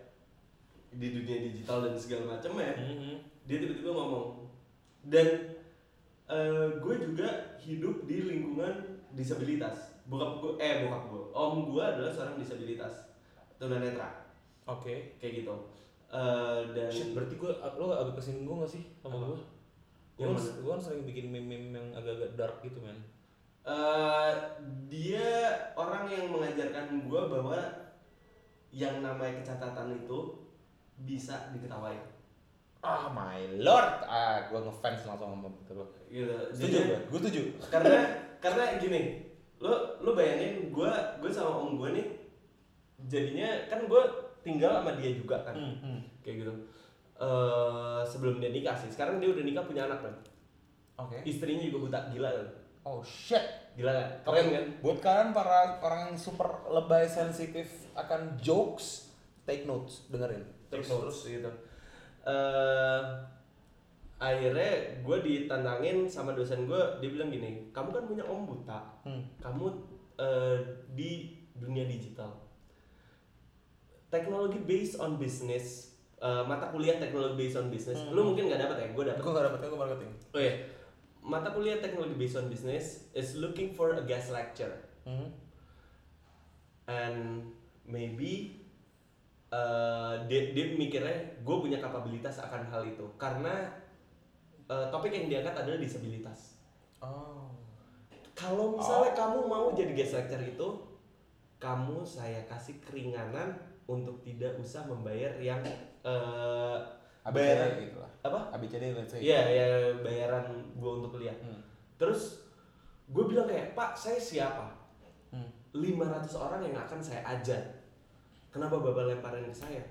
di dunia digital dan segala macam ya Mhm. dia tiba-tiba ngomong dan eh, gue juga hidup di lingkungan disabilitas bokap gue eh bokap gue om gue adalah seorang disabilitas tunanetra Oke. kayak gitu Eh, dan Shit, berarti gue, lo agak kesinggung gak sih sama gue? Gue mana? gue kan sering bikin meme-meme yang agak-agak dark gitu men Eh, dia orang yang mengajarkan gue bahwa yang namanya kecatatan itu bisa diketawain. Ah my lord, ah gue ngefans langsung sama gitu. Setuju gue, gue setuju. karena karena gini lo lo bayangin gue gue sama om gue nih jadinya kan gue tinggal sama dia juga kan. Hmm, hmm. kayak gitu. Eh sebelum dia nikah sih sekarang dia udah nikah punya anak kan Oke. istrinya juga buta gila kan Oh shit. gila kan? Keren kan? Buat kalian para orang yang super lebay sensitif akan jokes, take notes, dengerin. terus terus gitu eh akhirnya gue ditantangin sama dosen gue dia bilang gini kamu kan punya om buta Hmm. kamu eh, di dunia digital teknologi based on business eh, mata kuliah teknologi based on business Hmm. lu mungkin nggak dapat ya gue dapat Gue gak dapetnya gue marketing. oh ya mata kuliah teknologi based on business is looking for a guest lecture Hmm. and maybe uh, dia, dia mikirnya gue punya kapabilitas akan hal itu karena uh, topik yang diangkat adalah disabilitas Oh. kalau misalnya kamu mau jadi guest lecture itu kamu saya kasih keringanan untuk tidak usah membayar yang uh, bayar ABCD gitu lah. apa ABCD let's say. Iya, ya bayaran gue untuk kuliah. Hmm. Terus gue bilang kayak, Pak, saya siapa? Hmm. 500 orang yang akan saya ajar. Kenapa Bapak lemparin ke saya?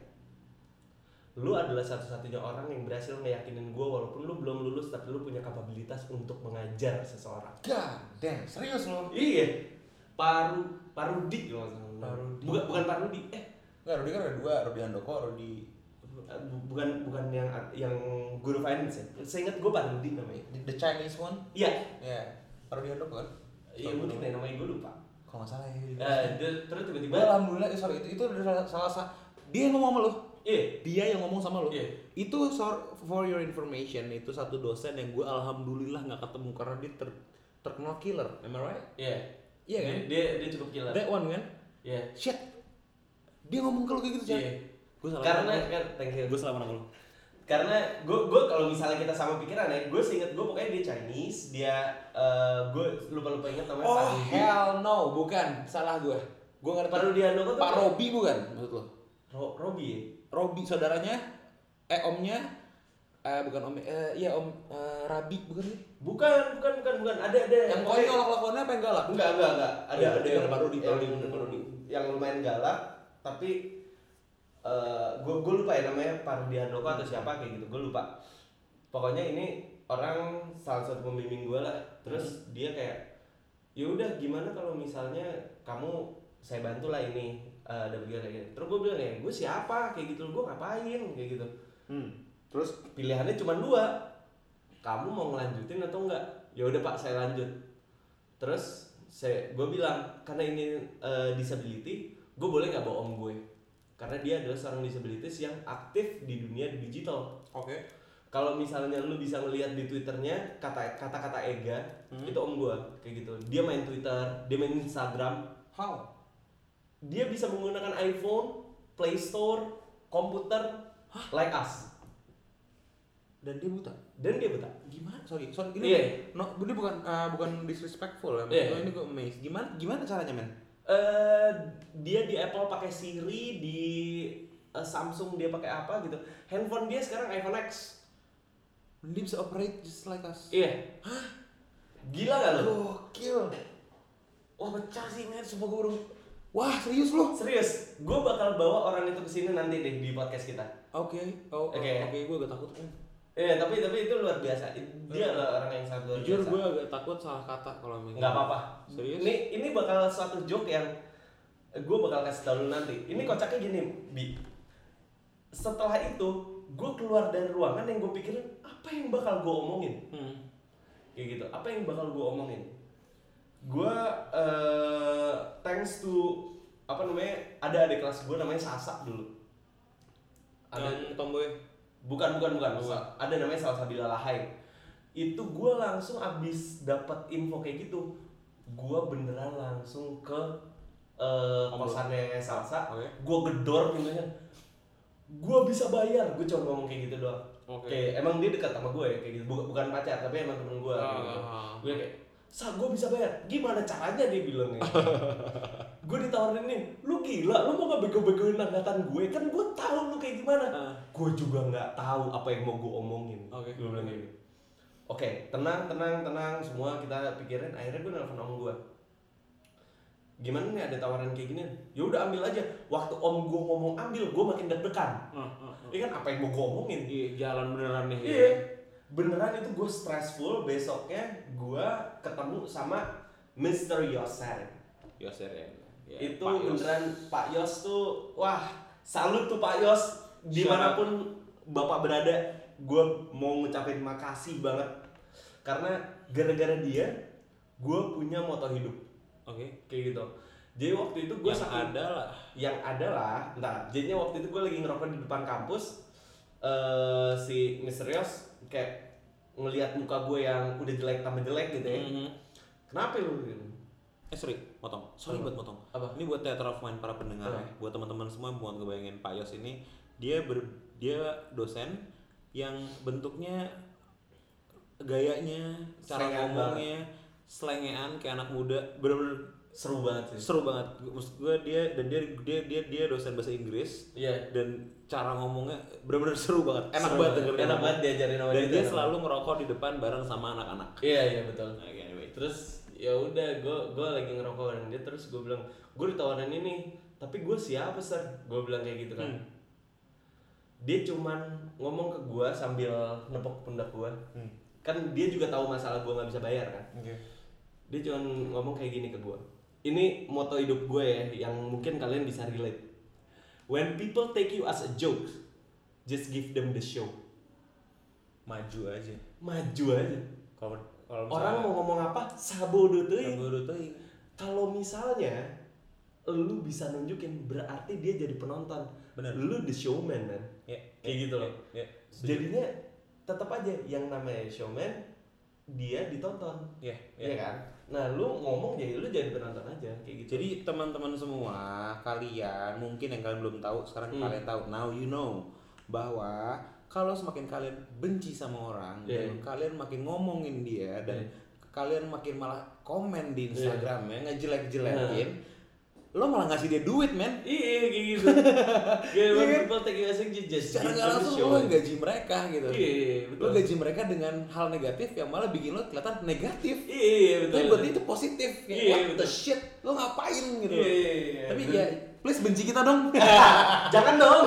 Lu adalah satu-satunya orang yang berhasil ngeyakinin gue walaupun lu belum lulus tapi lu punya kapabilitas untuk mengajar seseorang. God damn, serius lo? Iya. Paru Parudi nggak salah. Parudi. Bukan bukan Parudi. Eh, Enggak, Rudi kan ada dua, Rudi Handoko, Rudi bu- bukan bukan yang yang guru finance ya. Saya ingat gue Parudi namanya. The Chinese one. Iya. Ya, Rudi Handoko kan? Iya mungkin ya namanya gue lupa. Kalau nggak salah ya. Eh, dia- terus tiba-tiba alhamdulillah, eh, sorry itu itu salah satu dia yang ngomong sama lo. Iya. Dia yang ngomong sama lo. Iya. Itu sor- for your information itu satu dosen yang gue alhamdulillah nggak ketemu karena dia ter terkenal killer. Am I right? Iya. Iya kan? Dia, dia, dia cukup gila. That one kan? Iya. Shit. Dia ngomong ke lo kayak gitu, Chan. Iya. Gue salah. Karena kan thank you. gue salah sama lo. Karena gue gue kalau misalnya kita sama pikiran ya, gue seinget gue pokoknya dia Chinese, dia eh gue lupa lupa ingat namanya Oh Parudi. hell no, bukan. Salah gue. Gue ngerti. Parudi Handoko tuh Pak kayak- Robi bukan maksud lo? Ro- Robi ya? Robi saudaranya eh omnya eh bukan om eh iya om eh, Rabi bukan sih? Bukan, bukan, bukan, bukan. Ada ada Yang pokoknya- konyol lakonnya apa yang galak? Enggak, enggak, enggak. Ada Iya, ada yang Pak Rudi, Pak yang, Rudi, bener, Pak Rudi. yang lumayan galak, tapi eh gue gue lupa ya namanya Parudi Handoko atau siapa kayak gitu, gue lupa. Pokoknya ini orang salah satu pembimbing gue lah. Terus dia kayak, ya udah gimana kalau misalnya kamu saya bantu lah ini eh, ada begitu kayak gini terus gue bilang ya gue siapa? Kayak gitu gue ngapain? Kayak gitu. Hmm. Terus? Pilihannya cuma dua. Kamu mau ngelanjutin atau enggak? Ya udah pak saya lanjut. Terus saya gue bilang karena ini eh, disability gue boleh nggak bawa om gue karena dia adalah seorang disabilitas yang aktif di dunia digital oke. kalau misalnya lu bisa ngelihat di twitternya kata kata-kata Ega itu om gue kayak gitu dia main twitter dia main instagram How? dia bisa menggunakan iphone play store komputer like us Dan dia buta. dan dia buta Gimana? Sorry, sorry. Ini Iya. no, ini bukan ah, bukan disrespectful ya. Gue Ini gue amazed. Gimana gimana caranya, men? Eh dia di Apple pakai Siri, di eh, Samsung dia pakai apa gitu. Handphone dia sekarang iPhone X. Bisa operate just like us. Iya. Gila gak lo? Gokil. Wah, pecah sih, men. Sumpah gue baru Wah, serius lo? Serius, gue bakal bawa orang itu ke sini nanti deh di podcast kita. Oke. Oh, Oke. oke, gue agak takut. Iya, tapi tapi itu luar biasa. Dia adalah orang yang sangat luar Jujur biasa. gue agak takut salah kata kalau memang. nggak apa-apa. Serius? Ini ini bakal suatu joke yang gue bakal kasih tau lu nanti. Ini kocaknya gini, Bi. Setelah itu, gue keluar dari ruangan yang gue pikirin apa yang bakal gue omongin. Hmm. Kayak gitu. Apa yang bakal gue omongin? Gue eh thanks to apa namanya? Ada adik kelas gue namanya Sasa dulu. Ada Yang tomboy. Bukan, bukan, bukan. Ada namanya Salsabila Lahai. Itu gue langsung abis dapat info kayak gitu, gue beneran langsung ke eh, Ngobrol. kosannya Salsa. Oke. Gue gedor pintunya. Gue bisa bayar. Gue cuma ngomong kayak gitu doang. Oke. Kayak emang dia dekat sama gue ya, kayak gitu. Bukan, bukan pacar, tapi emang temen gue. Ah, gitu. ah, ah. Gue kayak, sa gue bisa bayar. Gimana caranya dia bilangnya? gue ditawarin nih, lu gila, lu mau nggak bego-begoin angkatan gue? Kan gue tahu lu kayak gimana Ah. gue juga nggak tahu apa yang mau gue omongin Oke. gue bilang kayak gitu oke tenang tenang tenang semua kita pikirin akhirnya gue nelfon om gue gimana nih ada tawaran kayak gini ya udah ambil aja waktu om gue ngomong ambil gue makin deg-degan Ah, ah, ah. ini kan apa yang mau gue omongin Iya, jalan beneran nih. iya beneran itu gue stressful besoknya gue ketemu sama Mr. Yosen Yos ya. ya. itu Pak Yos. beneran Pak Yos tuh wah salut tuh Pak Yos di mana pun bapak berada gue mau ngucapin makasih banget karena gara-gara dia gue punya moto hidup Oke. kayak gitu jadi waktu itu gue Yang ada lah. yang ada lah entar jadinya waktu itu gue lagi ngerokok di depan kampus eh si misterius kayak ngelihat muka gue yang udah jelek tambah jelek gitu ya Mhm. kenapa lu gitu Eh sorry, motong. Sorry Apa? buat motong. Apa? Ini buat theater of mind para pendengar Apa? ya. Buat teman-teman semua yang buat ngebayangin Pak Yos ini, dia ber, dia dosen yang bentuknya gayanya, cara Slengean ngomongnya, selengean kayak anak muda, bener-bener seru banget sih seru banget. Maksud gue dia dan dia dia dia dia dosen bahasa Inggris iya dan cara ngomongnya bener-bener seru banget. Enak Seru banget dengerin. enak banget diajarin sama Dan dia selalu ngerokok di depan bareng sama anak-anak. iya iya betul Oke, anyway. terus ya udah gue gue lagi ngerokok dan dia terus gue bilang gue ditawarin ini tapi gue siapa sir gue bilang kayak gitu kan Hmm. dia cuman ngomong ke gue sambil nepok pundak gue Hmm. kan dia juga tahu masalah gue nggak bisa bayar kan Oke. dia cuman ngomong kayak gini ke gue ini moto hidup gue ya yang mungkin kalian bisa relate when people take you as a joke just give them the show. Maju aja. maju aja. Kalau orang mau ngomong apa? Sabodo tuh kalau misalnya lu bisa nunjukin berarti dia jadi penonton. Bener. lu the showman man. Ya, Kayak gitu loh. Ya, jadinya tetap aja yang namanya showman dia ditonton. Ya, Iya kan nah lu ngomong jadi lu jadi penonton aja kayak gitu Jadi teman-teman semua, kalian mungkin yang kalian belum tahu, sekarang Hmm. kalian tahu. Now you know bahwa kalau semakin kalian benci sama orang Iya. dan kalian makin ngomongin dia dan kalian makin malah komen di Iya. Instagramnya ngejelek-jelekin, lo malah ngasih dia duit, men. iya kayak gitu kayak when Iya. people take you as just Secara nggak the langsung lo gaji mereka gitu. iya betul Lo gaji mereka dengan hal negatif yang malah bikin lo kelihatan negatif. iya betul Tapi buat dia itu positif. Kayak, Iya, what the betul. shit, lo ngapain gitu. Iya, iya, iya. Tapi ya, please benci kita dong. jangan dong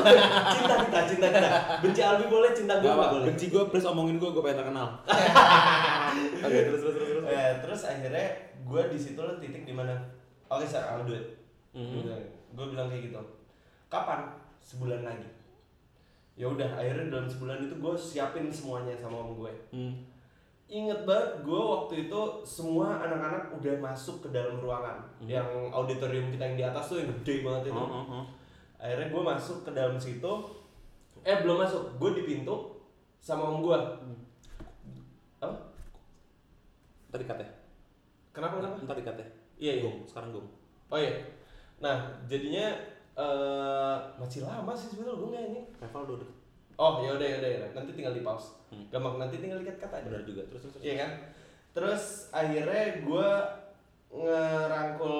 cinta kita cinta kita benci Albi boleh cinta gue Gak nggak boleh benci gue, please omongin gue, gue pengen terkenal. Oke, terus terus terus terus. Eh, terus akhirnya gue di situ lo titik di mana oke sir I'll Mhm. gue bilang kayak gitu kapan sebulan lagi ya udah akhirnya dalam sebulan itu gue siapin semuanya sama om gue Hmm. Ingat banget gue waktu itu semua anak-anak udah masuk ke dalam ruangan Hmm. yang auditorium kita yang di atas tuh yang gede banget itu. Oh. Akhirnya gue masuk ke dalam situ, eh belum masuk, gue di pintu sama om gue. Apa? Ntar dikat ya? Kenapa kenapa? Ntar dikat ya? Iya iya. Sekarang gong. Oh iya. Nah jadinya eh masih lama sih sebetulnya gue nyanyi. Level udah deket. Oh ya udah ya udah ya. nanti tinggal di pause. Hmm. Gampang nanti tinggal dikat kata aja. Benar juga. Terus terus. terus. Iya kan? Terus akhirnya gue ngerangkul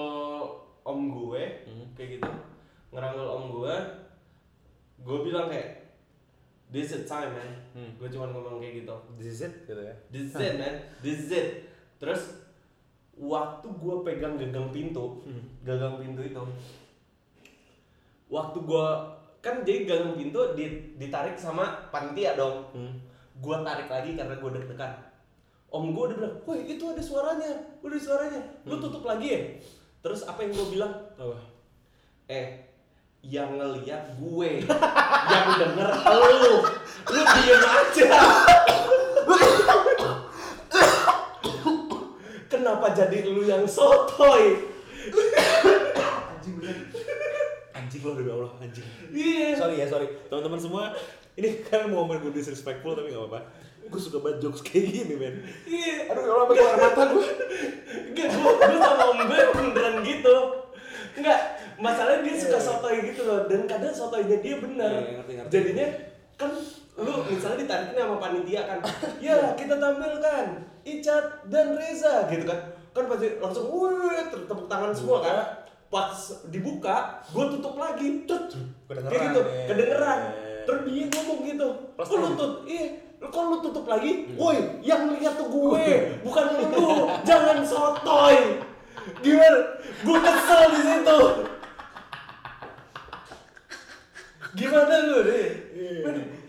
om gue Hmm. kayak gitu. Ngerangkul om gue. Gue bilang kayak This is time man. Hmm. Gue cuma ngomong kayak gitu. This is it gitu ya. This is it man. This is it. Terus waktu gue pegang gagang pintu, Hmm. gagang pintu itu, waktu gue kan jadi gagang pintu di- ditarik sama panitia dong. Hmm. gue tarik lagi karena gue deg-degan. Om gue udah bilang woi itu ada suaranya udah ada suaranya. Lu tutup lagi ya. Terus apa yang gue bilang? Apa? eh yang ngeliat gue yang denger lu lu diem aja kenapa jadi lu yang sotoy Anjing bener. Anjing lo demi Allah anjing. iya Sorry ya sorry. Teman-teman semua, ini kan mau ngomongin gue disrespectful tapi gak apa-apa. Gue suka banget jokes kayak gini men. iya Aduh ya Allah keluar mata gue. Enggak, gue, gue sama om gue beneran gitu Enggak, masalahnya dia suka sotoy gitu loh Dan kadang sotoynya dia bener Iya, ngerti, ngerti. Jadinya kan lu misalnya ditarikin sama panitia kan Ya kita tampilkan Icat dan Reza gitu kan Kan pasti langsung wih tepuk tangan semua kan. Pas dibuka, gue tutup lagi. Tut, Kayak gitu, ya. kedengeran. Ya. Terus dia ngomong gitu Kok lu tutup, iya Kok lu tutup lagi? Woi, yang lihat tuh gue Bukan lu, jangan sotoy. Gimana? Gue kesel di situ. Gimana lu deh?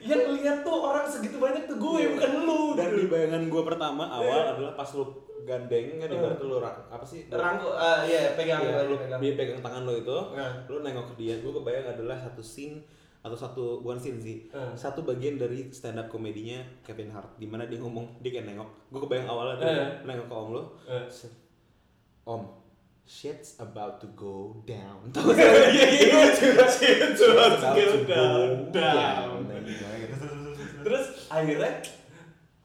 Yang lihat tuh orang segitu banyak tuh gue, bukan lu Dan di gitu. bayangan gue pertama awal adalah pas lu gandeng kan ibarat lu apa sih? Rangkul, ah iya pegang, Iya, lu pegang. dia pegang tangan lo itu, Nah. lu nengok ke dia, gue kebayang adalah satu scene atau satu bukan scene sih, Hmm. satu bagian dari stand up komedinya Kevin Hart, di mana dia ngomong dia kayak nengok, gue kebayang awalnya dia nengok ke om lo, Eh. om, shit's about to go down. Iya iya iya, Shit's about to go down. down. Terus akhirnya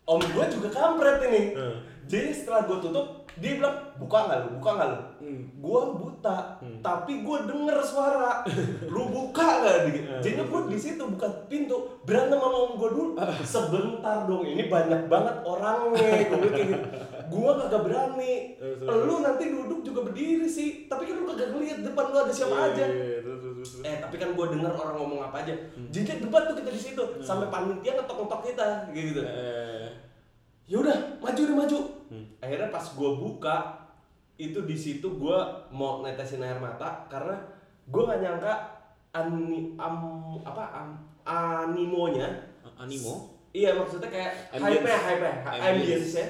om gue juga kampret ini. Hmm. Jadi setelah gue tutup, dia bilang buka nggak lu, buka nggak lu? Hmm. Gue buta, Hmm. tapi gue denger suara. lu buka nggak? Hmm. Jadi gue di situ buka pintu, berantem sama om gue dulu. Sebentar dong, ini banyak banget orangnya. Gue kayak gitu. Gue kagak berani. Terus, Lu nanti duduk juga berdiri sih, tapi kan lu kagak ngeliat depan lu ada siapa Iya, aja. iya, terus, terus, terus. Eh tapi kan gue denger orang ngomong apa aja. Hmm. Jadi debat tuh kita di situ sampai panitia ngetok-ngetok kita gitu. Eh, Ya udah maju deh maju. Hmm. Akhirnya pas gue buka itu di situ gue mau netesin air mata karena gue nggak nyangka ani am apa am animonya animo, iya maksudnya kayak hype hype Ambience. ambience nya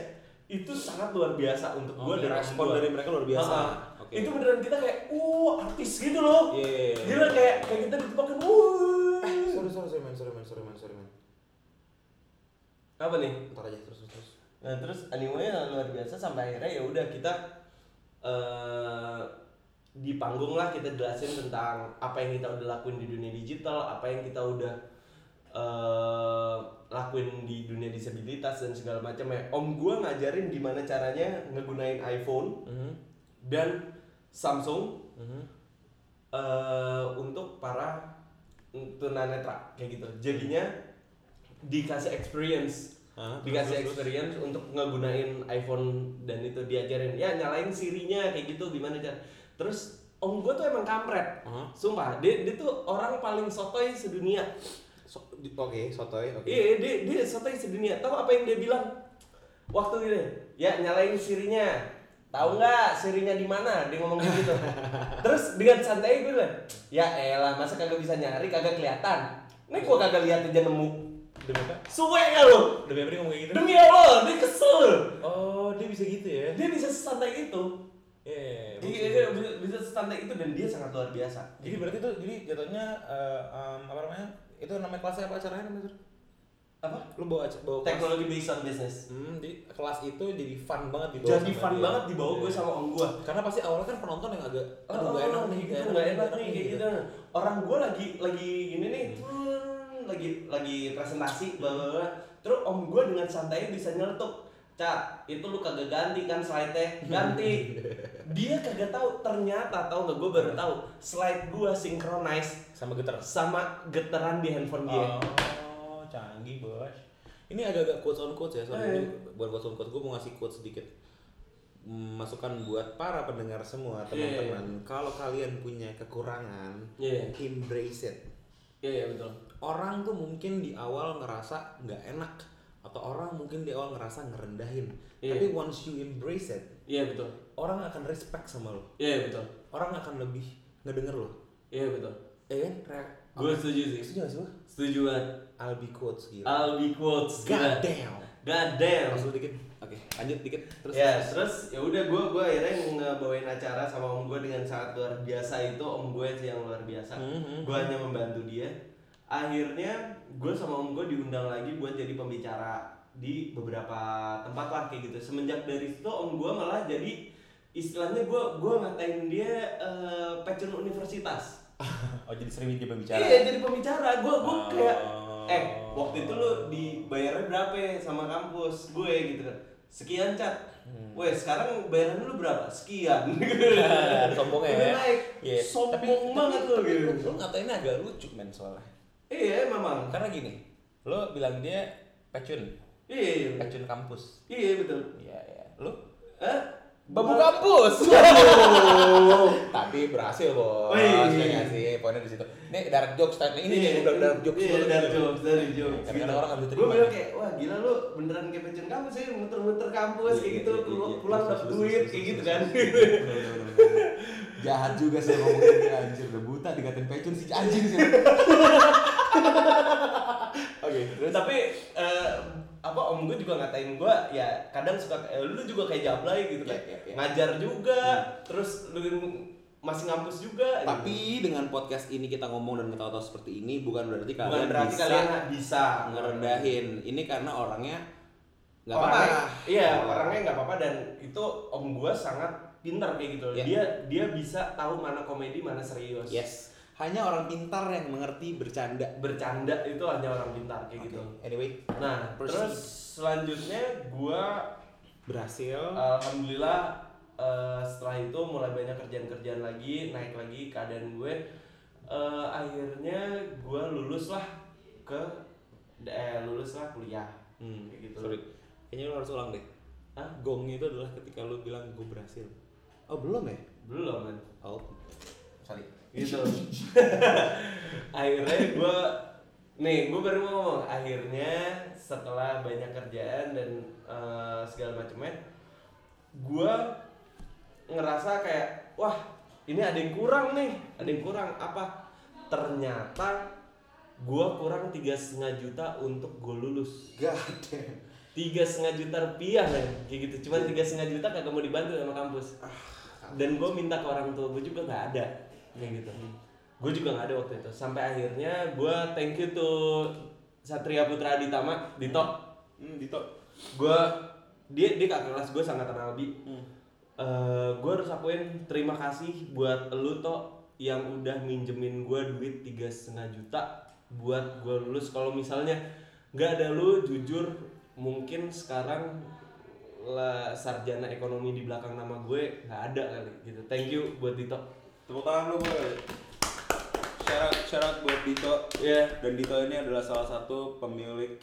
itu sangat luar biasa untuk gue Oke, dan respon dari mereka luar biasa. Ah, Oke. Itu beneran kita kayak, uh artis gitu loh. Iya, iya, iya. Gila kayak kayak kita ditebakin, uh. sorry sorry sorry man, sorry man, sorry man, sorry man. Apa nih? Ntar aja terus. Nah terus animenya luar biasa sampai akhirnya ya udah kita eh di panggung lah kita jelasin tentang apa yang kita udah lakuin di dunia digital, apa yang kita udah eh lakuin di dunia disabilitas dan segala macam ya. Om gua ngajarin gimana caranya ngegunain iPhone Mhm. dan Samsung Mhm. eh untuk para tunanetra kayak gitu. Jadinya dikasih experience Hah, terus, dikasih terus, terus. experience untuk ngegunain iPhone dan itu diajarin. Ya nyalain sirinya kayak gitu gimana cara. Terus om gue tuh emang kampret. Hah? sumpah dia dia tuh orang paling sotoy sedunia. So- Oke, sotoy, oke. iya dia dia sotoy sedunia. Tahu apa yang dia bilang? Waktu ini ya nyalain sirinya. Tahu nggak sirinya di mana? Dia ngomong gitu. Terus dengan santai gue bilang ya elah masa kagak bisa nyari? Kagak kelihatan. Ini gua kagak lihat aja nemu Demi apa? suwe gak lu Demi apa dia ngomong kayak gitu? demi Allah dia kesel Oh, dia bisa gitu ya? dia bisa sesantai itu Iya. Iya, iya, bisa, bisa sesantai itu dan dia sangat luar biasa. Jadi berarti itu jadi jatuhnya eh, em, apa namanya? Itu namanya kelasnya apa acaranya namanya? Apa? Lu bawa bawa. Teknologi based on business. Hmm, jadi kelas itu jadi fun banget dibawa Jadi fun dia. banget dibawa gue Iya. sama om gue. Karena pasti awalnya kan penonton yang agak aduh Oh, gak enak nih, gitu, gak nggak enak nih kayak gitu. Orang gue lagi lagi gini nih, hmm, lagi lagi presentasi, bla. Terus om gue dengan santai bisa nyeletuk, Cat, itu lu kagak ganti kan slide-nya? Ganti. Dia kagak tahu, ternyata tahu nggak gue baru tahu slide gue synchronize sama getar. sama geteran di handphone dia. Oh, canggih bos. Ini agak-agak quotes on quotes ya, sorry. Eh. Buat quotes on quotes, gue mau ngasih quotes sedikit. Masukan buat para pendengar semua, Iya, teman-teman. Kalau kalian punya kekurangan, Iya, embrace it. iya iya betul. Orang tuh mungkin di awal ngerasa nggak enak, atau orang mungkin di awal ngerasa ngerendahin. Iya. Tapi once you embrace it, Iya betul. orang akan respect sama lo. Iya betul. Orang akan lebih ngedenger lo. Iya betul. Ya kan? Gue setuju sih. Setuju gak sih? Setuju banget. Albi quotes gila. Albi quotes. God gila. damn. God damn. Langsung dikit. Oke, lanjut dikit. Terus. ya terus ya udah gue gue akhirnya ngebawain acara sama om gue dengan sangat luar biasa itu om gue sih yang luar biasa Mhm. gue hanya membantu dia akhirnya gue sama om gue diundang lagi buat jadi pembicara di beberapa tempat lah kayak gitu semenjak dari situ om gue malah jadi istilahnya gue gue ngatain dia eh, pecun universitas Oh, jadi sering dia berbicara. iya jadi pembicara gue gue Oh. kayak eh waktu itu lu dibayarnya berapa ya sama kampus gue gitu kan sekian cat Hmm. Weh sekarang bayaran lu berapa? Sekian. Sombongnya Udah ya. naik. Iya. Sombong banget lu tapi, gitu. Lu ngatainnya agak lucu men soalnya. Iya memang. Karena gini, lo bilang dia pecun, Iya iya. pecun kampus. Iya betul. Iya, iya. Lu Hah? babu Gua- kampus. Tapi berhasil, Bos. Wih. Ya nggak sih, poinnya di situ. Nih dark jokes tadi. Ini nih, udah dark jokes Iya, dark gitu. jokes, dark jokes. Kadang-kadang orang nggak bisa Gue bilang kayak, wah gila lu beneran kayak pecun kampus sih, muter-muter kampus Iya, kayak iya, gitu, iya, pulang iya. terus, duit kayak gitu kan. Jahat juga sih ngomongin anjir udah buta dikatain pecun si anjing sih. Oke, terus Tapi eh, apa om gue juga ngatain gue ya kadang suka eh, lu juga kayak jablay gitu kan Iya, iya, iya. ngajar juga terus lu masih ngampus juga gitu. Tapi dengan podcast ini kita ngomong dan ketawa-tawa seperti ini bukan berarti bukan kalian berarti bisa kalian bisa ngerendahin. Ini karena orangnya nggak parah. iya orangnya nggak apa-apa dan itu om gue sangat pintar kayak gitu Iya. dia dia bisa tahu mana komedi mana serius Yes. Hanya orang pintar yang mengerti bercanda. bercanda itu hanya orang pintar kayak gitu Oke, Anyway, nah Proceed. terus selanjutnya gue berhasil. Alhamdulillah eh, setelah itu mulai banyak kerjaan-kerjaan lagi, naik lagi keadaan gue. Eh, akhirnya gue lulus lah ke eh lulus lah kuliah. Hmm, Kayak gitu. Sorry. Kayaknya lu harus ulang deh. Hah? Gong itu adalah ketika lu bilang gue berhasil. Oh, belum ya? Belum kan? Oh. Sorry. Gitu. akhirnya gue nih gue baru mau ngomong akhirnya setelah banyak kerjaan dan eh, segala macamnya gue ngerasa kayak wah ini ada yang kurang nih ada yang kurang. Apa? Ternyata gue kurang tiga setengah juta untuk gue lulus. God damn. tiga setengah juta rupiah men. Kayak gitu. Cuman tiga setengah juta kagak mau dibantu sama kampus. Dan gue minta ke orang tua gue juga nggak ada kayak gitu. Gue juga nggak ada waktu itu. Sampai akhirnya gue thank you to Satria Putra Aditama Dito. Hmm, Dito. gue dia dia kakak kelas gue sangat kenal bi. Hmm. gue harus akuin terima kasih buat lu toh yang udah minjemin gue duit tiga setengah juta buat gue lulus. Kalau misalnya nggak ada lu jujur mungkin sekarang lah sarjana ekonomi di belakang nama gue nggak ada kali gitu. Thank you buat Dito Tepuk tangan lu, Boy. Syarat syarat buat Dito. ya Dan Dito ini adalah salah satu pemilik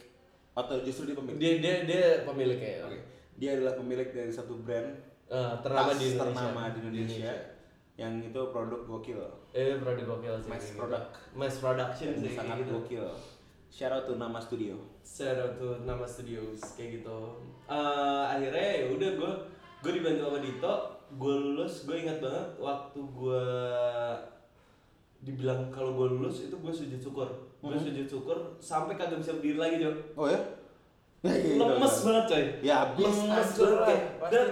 atau justru dia pemilik. dia dia dia pemiliknya Oke. Dia adalah pemilik dari satu brand Eh, ternama tas di Indonesia ternama di Indonesia, yang itu produk gokil. eh produk gokil sih Mass product. mass production sih sangat gitu. gokil. Shout out to Nama Studio. Shout out to nama studios kayak gitu. Eh, akhirnya ya udah gue gue dibantu sama Dito, gue lulus, gue ingat banget waktu gue dibilang kalau gue lulus itu gue sujud syukur, gue sujud syukur sampai kagak bisa berdiri lagi jo. Oh ya? Lemes banget coy. Ya habis. Lemes banget kayak pasti dan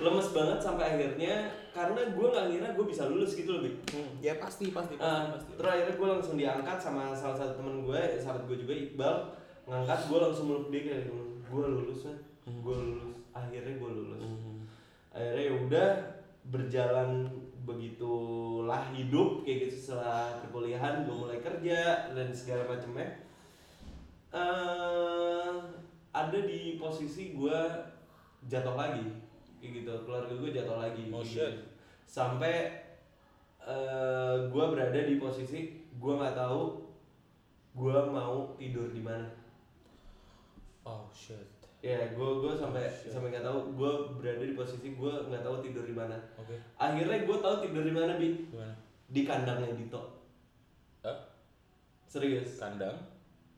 lemes banget sampai akhirnya karena gue nggak ngira gue bisa lulus gitu lebih Hmm, ya pasti pasti pasti, Uh, pasti. terus akhirnya gue langsung diangkat sama salah satu temen gue, sahabat gue juga Iqbal. Ngangkat gue langsung meluk dia kayak gue lulus kan, gue lulus, akhirnya gue lulus, Hmm. Akhirnya ya udah berjalan begitulah hidup kayak gitu setelah perkuliahan gue mulai kerja dan segala macamnya. eh ada di posisi gue jatuh lagi kayak gitu keluarga gue jatuh lagi Oh, gitu. shit. sampai eh gue berada di posisi gue nggak tahu gue mau tidur di mana Oh shit. Ya gue gue sampai Shit. sampai nggak tahu gue berada di posisi gue nggak tahu tidur di mana Oke. akhirnya gue tahu tidur di mana bi Gimana? di kandangnya Dito Eh? serius Kandang?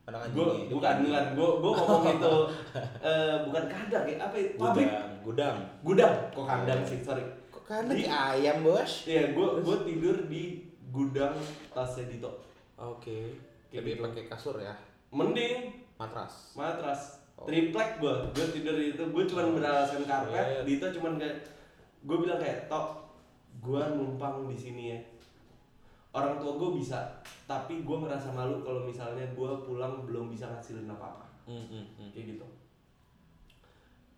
Kandang anjing. gue? Dia bukan bukan gue gue ngomong itu eh, bukan kandang ya apa ya pabrik Gudang. Gudang. gudang kok kandang sih sorry Kok kandang Di- kayak ayam bos? Iya, gue gue tidur di gudang tasnya Dito. Oke. Kayak Tapi gitu. pakai kasur ya? Mending Matras. matras, Oh. triplek gue. Gue tidur di itu, gue cuma beralaskan karpet. Dito cuma kayak gue bilang kayak tok, gue numpang di sini ya. Orang tua gue bisa, tapi gue ngerasa malu kalau misalnya gue pulang belum bisa ngasilin apa-apa. Hmm, hmm, hmm. Kayak gitu.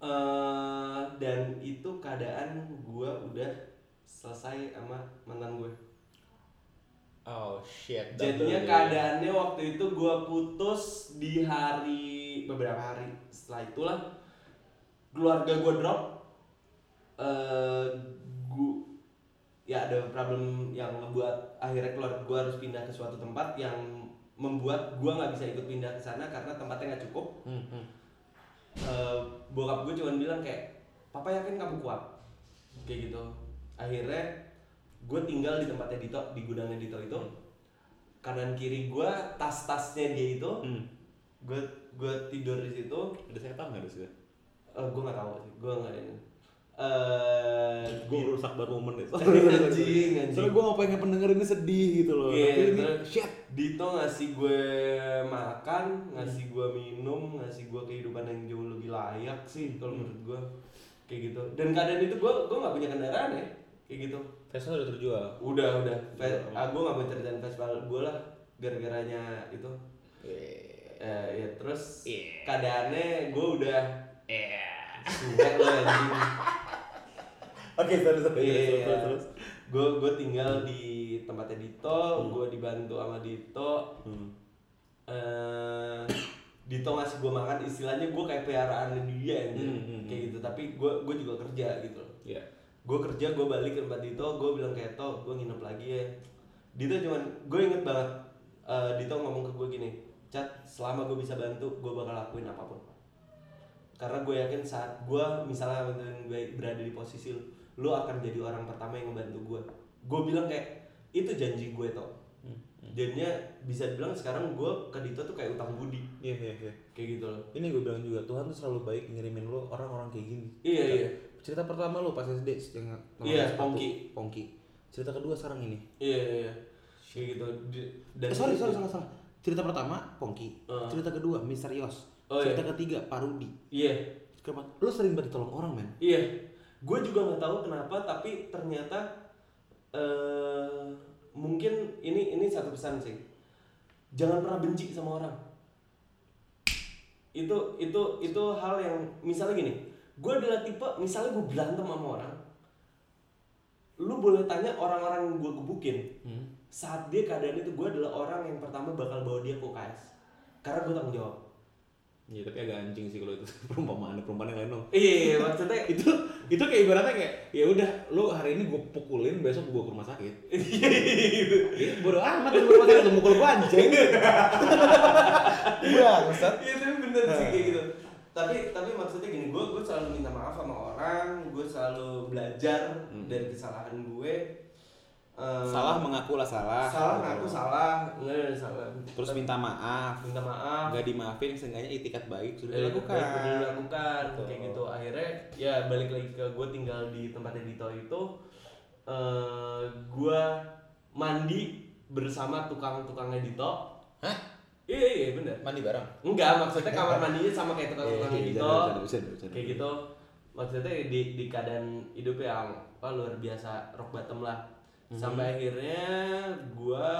eh dan itu keadaan gue udah selesai sama mantan gue. Oh shit. Jadinya keadaannya waktu itu gua putus di hari beberapa hari setelah itulah keluarga gua drop. eh gua ya ada problem yang ngebuat akhirnya keluarga gua harus pindah ke suatu tempat yang membuat gua nggak bisa ikut pindah ke sana karena tempatnya nggak cukup. Hmm, hmm. Eh, bokap gue cuma bilang kayak papa yakin kamu kuat kayak gitu akhirnya gue tinggal di tempatnya Dito di gudangnya Dito itu kanan kiri gue tas tasnya dia itu Hmm. gue gue tidur di situ Ada setan nggak di situ? eh gue nggak tahu sih gue nggak ini eh Gue rusak baru momen itu. anjing anjing Soalnya gue gak pengen pendengar ini sedih gitu loh. Iya, Tapi ini terus- shit. Dito ngasih gue makan, ngasih gue minum, ngasih gue kehidupan yang jauh lebih layak sih kalau menurut gue kayak gitu. Dan keadaan itu gue gue nggak punya kendaraan ya, kayak gitu. Vespa udah terjual. Udah udah, Fe- ah, gue nggak mau ceritain festival gue lah, gara-garanya itu. Eh, ya terus Iya. keadaannya gue udah suka lo anjing. Oke, terus terus Iya, terus terus, terus. gue gue tinggal di tempatnya Dito, gue dibantu sama Dito. Hmm. eh Dito ngasih gue makan istilahnya gue kayak peliharaannya dia anjir. Hmm, hmm, kayak gitu tapi gue gue juga kerja gitu loh Iya. gue kerja gue balik ke tempat Dito gue bilang kayak to gue nginep lagi ya Dito cuman gue inget banget eh, Dito ngomong ke gue gini Cat selama gue bisa bantu gue bakal lakuin apa pun karena gue yakin saat gue misalnya gue berada di posisi lu lu akan jadi orang pertama yang ngebantu gue gue bilang kayak itu janji gue toh Hmm, jadinya bisa dibilang sekarang gue ke Dito tuh kayak utang budi Iya, iya, iya. kayak gitu loh Ini gue bilang juga Tuhan tuh selalu baik ngirimin lo orang-orang kayak gini. iya iya Cerita pertama lo pas SD yang Iya, Pongki. Pongki. Cerita kedua sekarang ini. iya iya kayak gitu dan eh, sorry, sorry, salah, salah. Cerita pertama Pongki. Uh. Cerita kedua Misterius. Oh, Cerita iya. ketiga Parudi. iya Keempat, lo sering banget tolong orang men. iya gue juga nggak tahu kenapa tapi ternyata eh mungkin ini ini satu pesan sih jangan pernah benci sama orang itu itu itu hal yang misalnya gini gue adalah tipe misalnya gue berantem sama orang lu boleh tanya orang-orang gue gebukin Hmm. Saat dia keadaan itu gue adalah orang yang pertama bakal bawa dia ke UKS karena gue tanggung jawab Iya tapi agak anjing sih kalau itu perumpamaan perumpamaan yang lain dong. iya maksudnya itu itu kayak ibaratnya kayak ya udah lo hari ini gue pukulin besok gue ke rumah sakit. Iya bodo amat lu ke rumah sakit lu mukul gue anjing. Bangsat. Iya tapi bener sih kayak gitu. Tapi tapi maksudnya gini, gue gue selalu minta maaf sama orang, gue selalu belajar Hmm. dari kesalahan gue. Eh, Salah mengaku lah salah. salah ngaku salah, enggak ada salah. Terus minta maaf. minta maaf. Gak dimaafin seenggaknya itikat baik sudah Dari dilakukan. Sudah dilakukan Betul. kayak gitu. Akhirnya ya balik lagi ke gue tinggal di tempatnya Dito itu, eh gue mandi bersama tukang-tukangnya Dito. Hah? Iya iya bener. Mandi bareng. Enggak, maksudnya kamar mandinya sama kayak tukang-tukangnya Dito. kayak gitu maksudnya di di keadaan hidup yang wah, luar biasa rock bottom lah Mhm. sampai akhirnya gua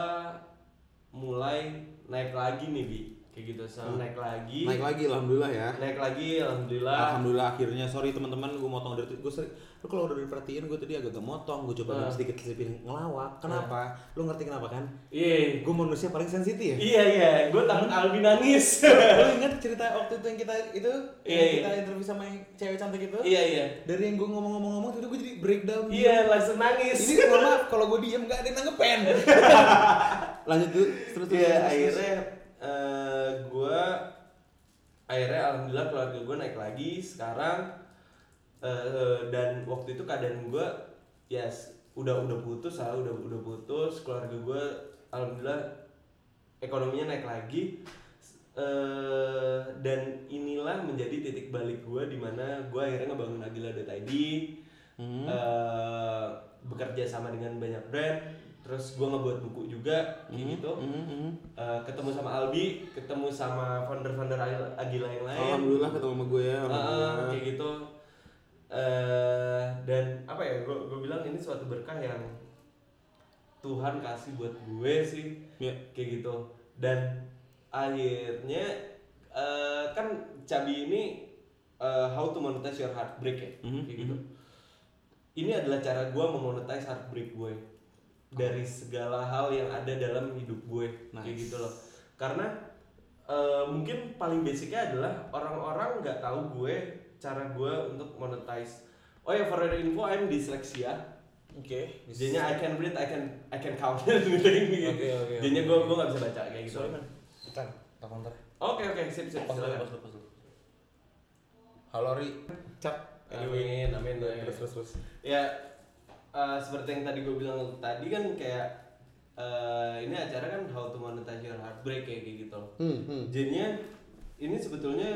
mulai naik lagi nih bi kayak gitu sama naik lagi. Hmm. Naik lagi alhamdulillah ya. naik lagi alhamdulillah. Alhamdulillah akhirnya. Sorry teman-teman gue motong dari gue sering lu kalau udah diperhatiin gue tadi agak agak motong. Gue coba Ah. sedikit selipin ngelawak. Kenapa? Lu ngerti kenapa kan? Iya. Gue manusia paling sensitif iya iya. Gue takut Albi nangis. Lu ingat cerita waktu itu yang kita itu? Iya, yang iya. kita interview sama yang cewek cantik itu? Iya iya. Dari yang gue ngomong-ngomong-ngomong itu gue jadi breakdown. Iya langsung nangis. Ini mohon maaf kalau gue diem gak ada yang nanggepin lanjut tuh terus terus, Iya terus, terus. akhirnya eh gue akhirnya alhamdulillah keluarga gue naik lagi sekarang. Eh, dan waktu itu keadaan gue ya s- udah udah putus lah udah udah putus. Keluarga gue alhamdulillah ekonominya naik lagi. Eh dan inilah menjadi titik balik gue di mana gue akhirnya ngebangun Agila.id Hmm. eh, bekerja sama dengan banyak brand terus gue ngebuat buku juga kayak gitu. Hmm, hmm. Eh, ketemu sama Albi ketemu sama founder-founder Agila Agila yang lain alhamdulillah ketemu sama gue ya alhamdulillah. kayak gitu. Eh dan apa ya gue gue bilang ini suatu berkah yang Tuhan kasih buat gue sih Ya. kayak gitu. Dan akhirnya eh, kan Cabi ini eh, how to monetize your heartbreak ya Mhm, kayak gitu. ini adalah cara gue memonetize heartbreak gue dari segala hal yang ada dalam hidup gue kayak Nice. gitu loh karena eh, mungkin paling basicnya adalah orang-orang nggak tahu gue cara gue untuk monetize oh ya for your info I'm dyslexia Oke. jadinya I can read I can I can count gitu gitu Oke, oke, jadinya gue gue nggak bisa baca kayak gitu Sorry man. Bentar, telepon ntar. oke oke sip sip Pas dulu, pas dulu, pas dulu. Halo Ri. Cap. amin amin amin. Terus terus terus. ya eh, seperti yang tadi gue bilang tadi kan kayak eh, ini acara kan how to monetize your heartbreak kayak gitu loh Hmm, hmm. jadinya ini sebetulnya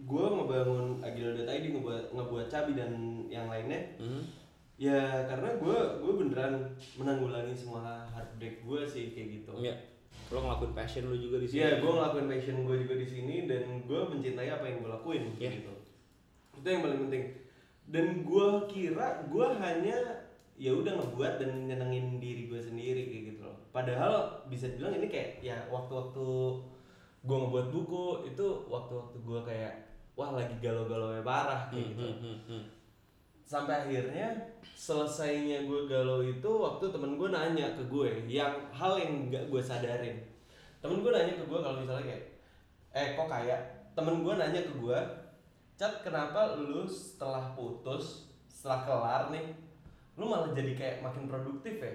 gue ngebangun Agila.id ngebuat ngebuat Cabi dan yang lainnya Hmm. ya karena gue gue beneran menanggulangi semua heartbreak gue sih kayak gitu Iya. Lo ngelakuin passion lu juga di sini. Iya, gue ngelakuin passion gue juga di sini dan gue mencintai apa yang gue lakuin Iya. gitu. Itu yang paling penting. Dan gue kira gue hanya ya udah ngebuat dan nyenengin diri gue sendiri kayak gitu loh. Padahal bisa dibilang ini kayak ya waktu-waktu gue ngebuat buku itu waktu-waktu gue kayak wah lagi galau-galau parah Hmm, kayak gitu. hmm, hmm, hmm. Sampai akhirnya selesainya gue galau itu waktu temen gue nanya ke gue yang hal yang nggak gue sadarin. Temen gue nanya ke gue kalau misalnya kayak, eh kok kayak temen gue nanya ke gue, cat kenapa lu setelah putus, setelah kelar nih, lu malah jadi kayak makin produktif ya?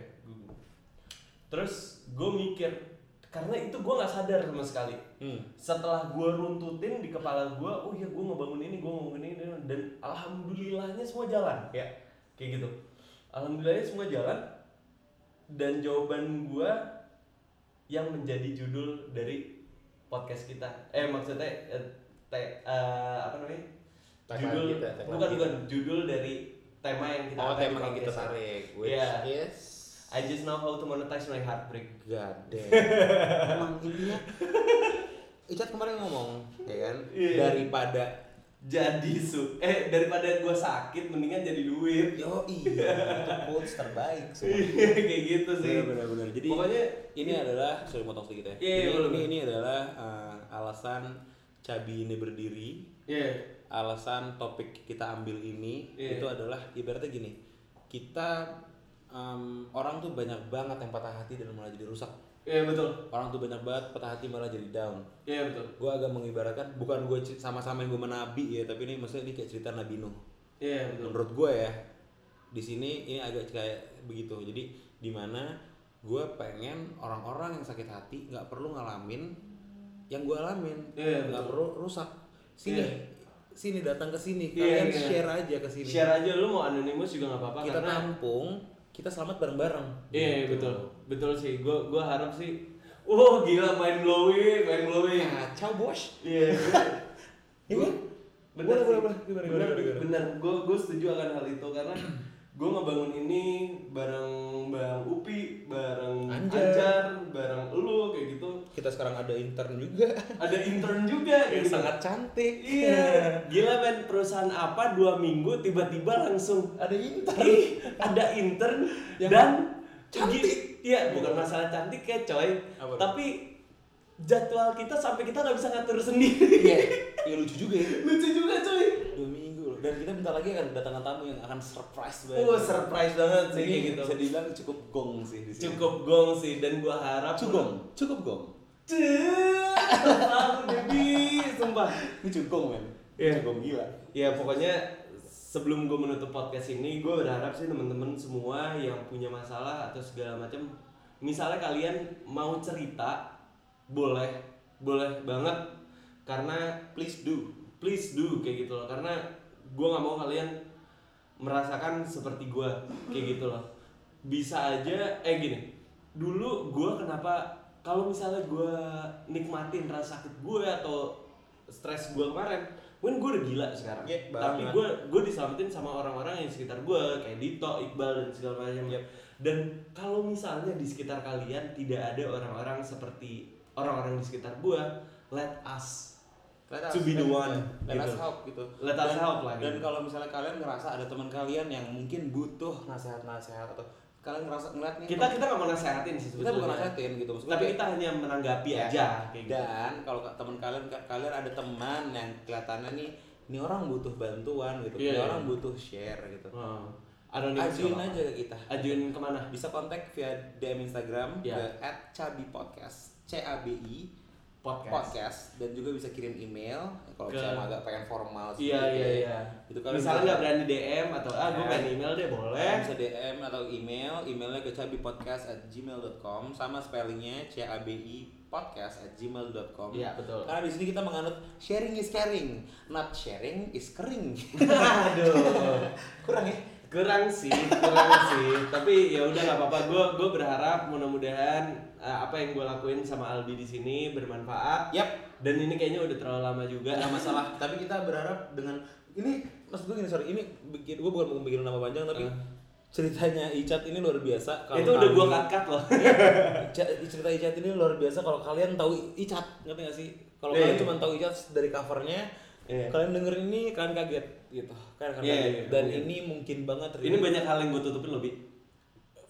Terus gue mikir, karena itu gue nggak sadar sama sekali Hmm. setelah gue runtutin di kepala gue oh iya gue ngebangun ini gue ngebangun ini dan alhamdulillahnya semua jalan ya kayak gitu alhamdulillahnya semua jalan dan jawaban gue yang menjadi judul dari podcast kita eh maksudnya eh, te- eh, apa namanya Tagline judul kita, bukan kita. bukan judul dari tema yang kita Oh, tema yang kita tarik, which Iya. is I just know how to monetize my heartbreak God damn. Emang intinya Icat kemarin ngomong, ya kan? Iya. Daripada jadi su eh daripada gue sakit mendingan jadi duit Yo iya, itu quotes terbaik semua. kayak gitu sih Benar-benar. Jadi pokoknya ini adalah sorry motong sedikit ya. Iya, iya, ini, ini, adalah uh, alasan Cabi ini berdiri. ya Alasan topik kita ambil ini Iya. itu adalah ibaratnya gini. Kita um, orang tuh banyak banget yang patah hati dan malah jadi rusak. iya betul Orang tuh banyak banget patah hati malah jadi down. iya betul Gue agak mengibaratkan bukan gue sama-sama yang gue menabi ya, tapi ini maksudnya ini kayak cerita Nabi Nuh. iya betul menurut gue ya di sini ini agak kayak begitu jadi di mana gue pengen orang-orang yang sakit hati nggak perlu ngalamin yang gue alamin Iya, nggak betul. perlu rusak sini Iya. Sini datang ke sini Iya, kalian iya. share aja ke sini share aja lu mau anonimus juga nggak apa-apa kita karena tampung kita selamat bareng-bareng iya Gitu. betul betul sih gue gue harap sih Wah gila main blowing, main blowing. kacau bos Iya. Iya kan? Bener, Boleh, boleh, boleh. Gimana, bener. Gue gue setuju akan hal itu karena gue ngebangun ini bareng bang Upi, bareng Anjar. Anjar, bareng lu kayak gitu. Kita sekarang ada intern juga Ada intern juga yang gitu. sangat cantik. Iya, gila men perusahaan apa dua minggu tiba-tiba langsung Ada intern. Ih, ada intern Yang dan cantik. Iya, bukan masalah cantik ya coy, Apa tapi jadwal kita sampai kita nggak bisa ngatur sendiri. Iya, iya lucu juga ya. Lucu juga coy. Dua minggu loh. Dan kita bentar lagi akan kedatangan tamu yang akan surprise banget. Oh surprise banget sih kayak gitu. Bisa dibilang cukup gong sih di sini. Cukup gong sih dan gua harap Cugong, cukup gong. Debi, sumpah. Ini cugong men. Iya. Cugong gila. Ya pokoknya sebelum gue menutup podcast ini, gue berharap sih teman-teman semua yang punya masalah atau segala macam, misalnya kalian mau cerita, boleh, boleh banget, karena Please do. please do kayak gitu loh, karena gue nggak mau kalian merasakan seperti gue kayak gitu loh. Bisa aja, eh gini, dulu gue kenapa kalau misalnya gue nikmatin rasa sakit gue atau stres gue kemarin, mungkin gue udah gila sekarang. Iya, Tapi gue gue diselamatin sama orang-orang yang sekitar gue kayak Dito, Iqbal dan segala macam. Yep. Dan kalau misalnya di sekitar kalian tidak ada orang-orang seperti orang-orang di sekitar gue, let us Let To be the one, Let us gitu. help gitu. Let us Dan- help lah, Dan gitu. kalau misalnya kalian ngerasa ada teman kalian yang mungkin butuh nasihat-nasihat atau kalian ngerasa ngeliat nih kita kita nggak mau nasehatin sih kita sebetulnya. bukan nasihatin gitu maksudnya Tapi kita hanya menanggapi Ya. aja kayak gitu. dan kalau ka- teman kalian kalian ada teman yang kelihatannya nih ini orang butuh bantuan gitu Iya, ini iya. orang butuh share gitu Oh. Anonim ajuin aja ke kita Ajuin ke mana? bisa kontak via DM Instagram Iya. ke @cabipodcast c a b i Podcast. podcast dan juga bisa kirim email kalau Ke- misalnya agak pengen formal Iya sedikit iya ya. iya. itu kalian Misalnya nggak berani DM atau ah gue Ya. pengen email deh boleh. Bisa DM atau email, emailnya ke cabipodcast at gmail.com sama spellingnya c a b i podcast at gmail.com Iya, betul. Karena di sini kita menganut sharing is caring, not sharing is kering. Aduh. Kurang ya? Kurang sih kurang sih tapi ya udah nggak apa-apa gue gue berharap mudah-mudahan uh, apa yang gue lakuin sama Albi di sini bermanfaat Yap. dan ini kayaknya udah terlalu lama juga Gak masalah. Tapi kita berharap dengan ini maksud gue gini sorry ini bikin gue bukan mau bikin nama panjang tapi Eh. ceritanya Icat ini luar biasa. Kalau itu udah gue cut loh Ica- cerita Icat ini luar biasa kalau kalian tahu Icat ngerti gak sih? Kalau Iya, kalian iya. cuma tahu Icat dari covernya, Iya. kalian dengerin ini kalian kaget gitu. Kalian akan Iya, kaget. iya, Dan iya. ini mungkin banget ini banyak hal yang gue tutupin lebih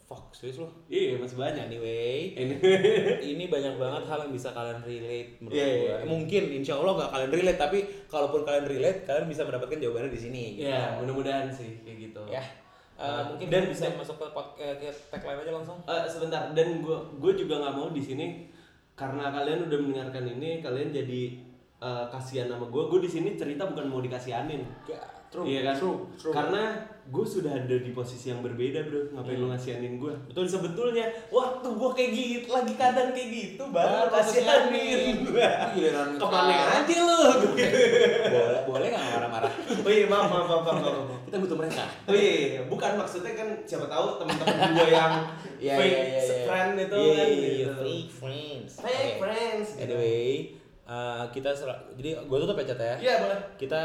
fuck serius loh. iya masih banyak Anyway, ini ini banyak banget hal yang bisa kalian relate menurut Iya, iya. Mungkin insya Allah nggak kalian relate, tapi kalaupun kalian relate, kalian bisa mendapatkan jawabannya di sini. gitu. ya mudah-mudahan sih kayak gitu Ya. Uh, Nah, mungkin dan- dan bisa masuk ke, ke, ke tagline aja langsung. Eh, sebentar dan gue gue juga nggak mau di sini karena kalian udah mendengarkan ini kalian jadi eh, kasihan sama gue gue di sini cerita bukan mau dikasihanin Gak, true, iya kan true, true. karena gue sudah ada di posisi yang berbeda bro ngapain lu ngasihanin gue betul sebetulnya waktu gue kayak gitu lagi keadaan kayak gitu baru kasihanin gue ke mana aja lu boleh, boleh nggak marah-marah? oh iya maaf maaf maaf maaf, maaf. Kita butuh mereka. Oh iya, iya, bukan maksudnya kan siapa tahu teman-teman gue yang Iya, fake iya, iya, iya. friend itu Iya, kan iya, gitu. iya, fake friends. Fake Oke. friends. gitu. Anyway, uh, kita jadi gue tutup ya Cat ya. Iya boleh. Kita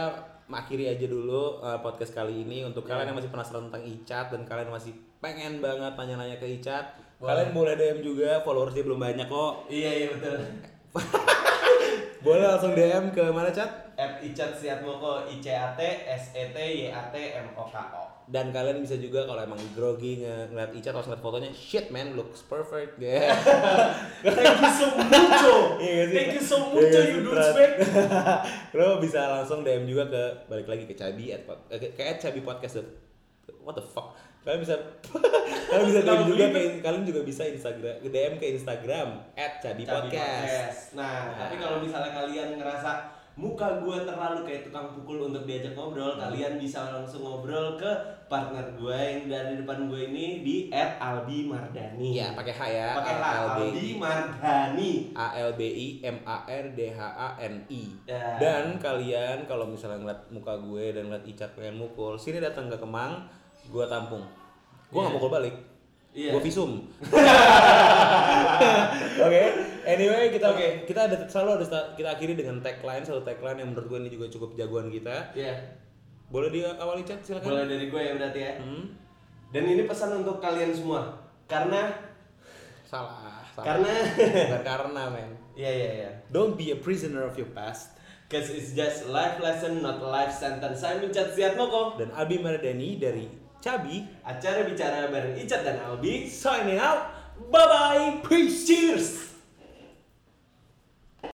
mengakhiri aja dulu uh, podcast kali ini untuk Ya. kalian yang masih penasaran tentang Icat dan kalian masih pengen banget nanya-nanya ke Icat. Boleh. Kalian boleh DM juga, followers dia belum banyak kok. Iya iya betul. Boleh langsung DM ke mana Cat? At Icat Siatmoko I C A T S E T Y A T M O K O. Dan kalian bisa juga kalau emang grogi nge- ngeliat Icat atau ngeliat fotonya, shit man, looks perfect. Yeah. Thank you so mucho. Iya nggak sih? Thank you so Iya mucho nggak you sih, dudes back. lo bisa langsung DM juga ke balik lagi ke Cabi at eh, ke, ke at Cabi podcast what the fuck kalian bisa kalian bisa DM juga ke kalian juga bisa Instagram DM ke Instagram at Cabi Cabi podcast Nah, Nah. tapi kalau misalnya kalian ngerasa muka gue terlalu kayak tukang pukul untuk diajak ngobrol, Hmm. kalian bisa langsung ngobrol ke partner gue yang dari depan gue ini di at Albi Mardani. Iya pakai H ya Pakai H, A L B Albi I Mardani. A L B I M A R D H A N I Ya. dan kalian kalau misalnya ngeliat muka gue dan ngeliat Icat pengen mukul sini datang ke Kemang gue tampung gue nggak Iya. mukul balik Iya. gue visum Oke, anyway kita Oke. kita ada selalu ada kita akhiri dengan tagline satu tagline yang menurut gue ini juga cukup jagoan kita. Iya. Boleh diawali chat silakan. Mulai dari gue ya berarti ya. Hmm. Dan ini pesan untuk kalian semua. Karena salah, salah. Karena bukan karena men. Iya iya iya. Don't be a prisoner of your past. Cause it's just life lesson, not life sentence. Saya Mincat Siatmoko. Dan Abi Mardani dari Cabi Acara bicara bareng Icat dan Albi. signing out. Bye bye. Peace. Cheers.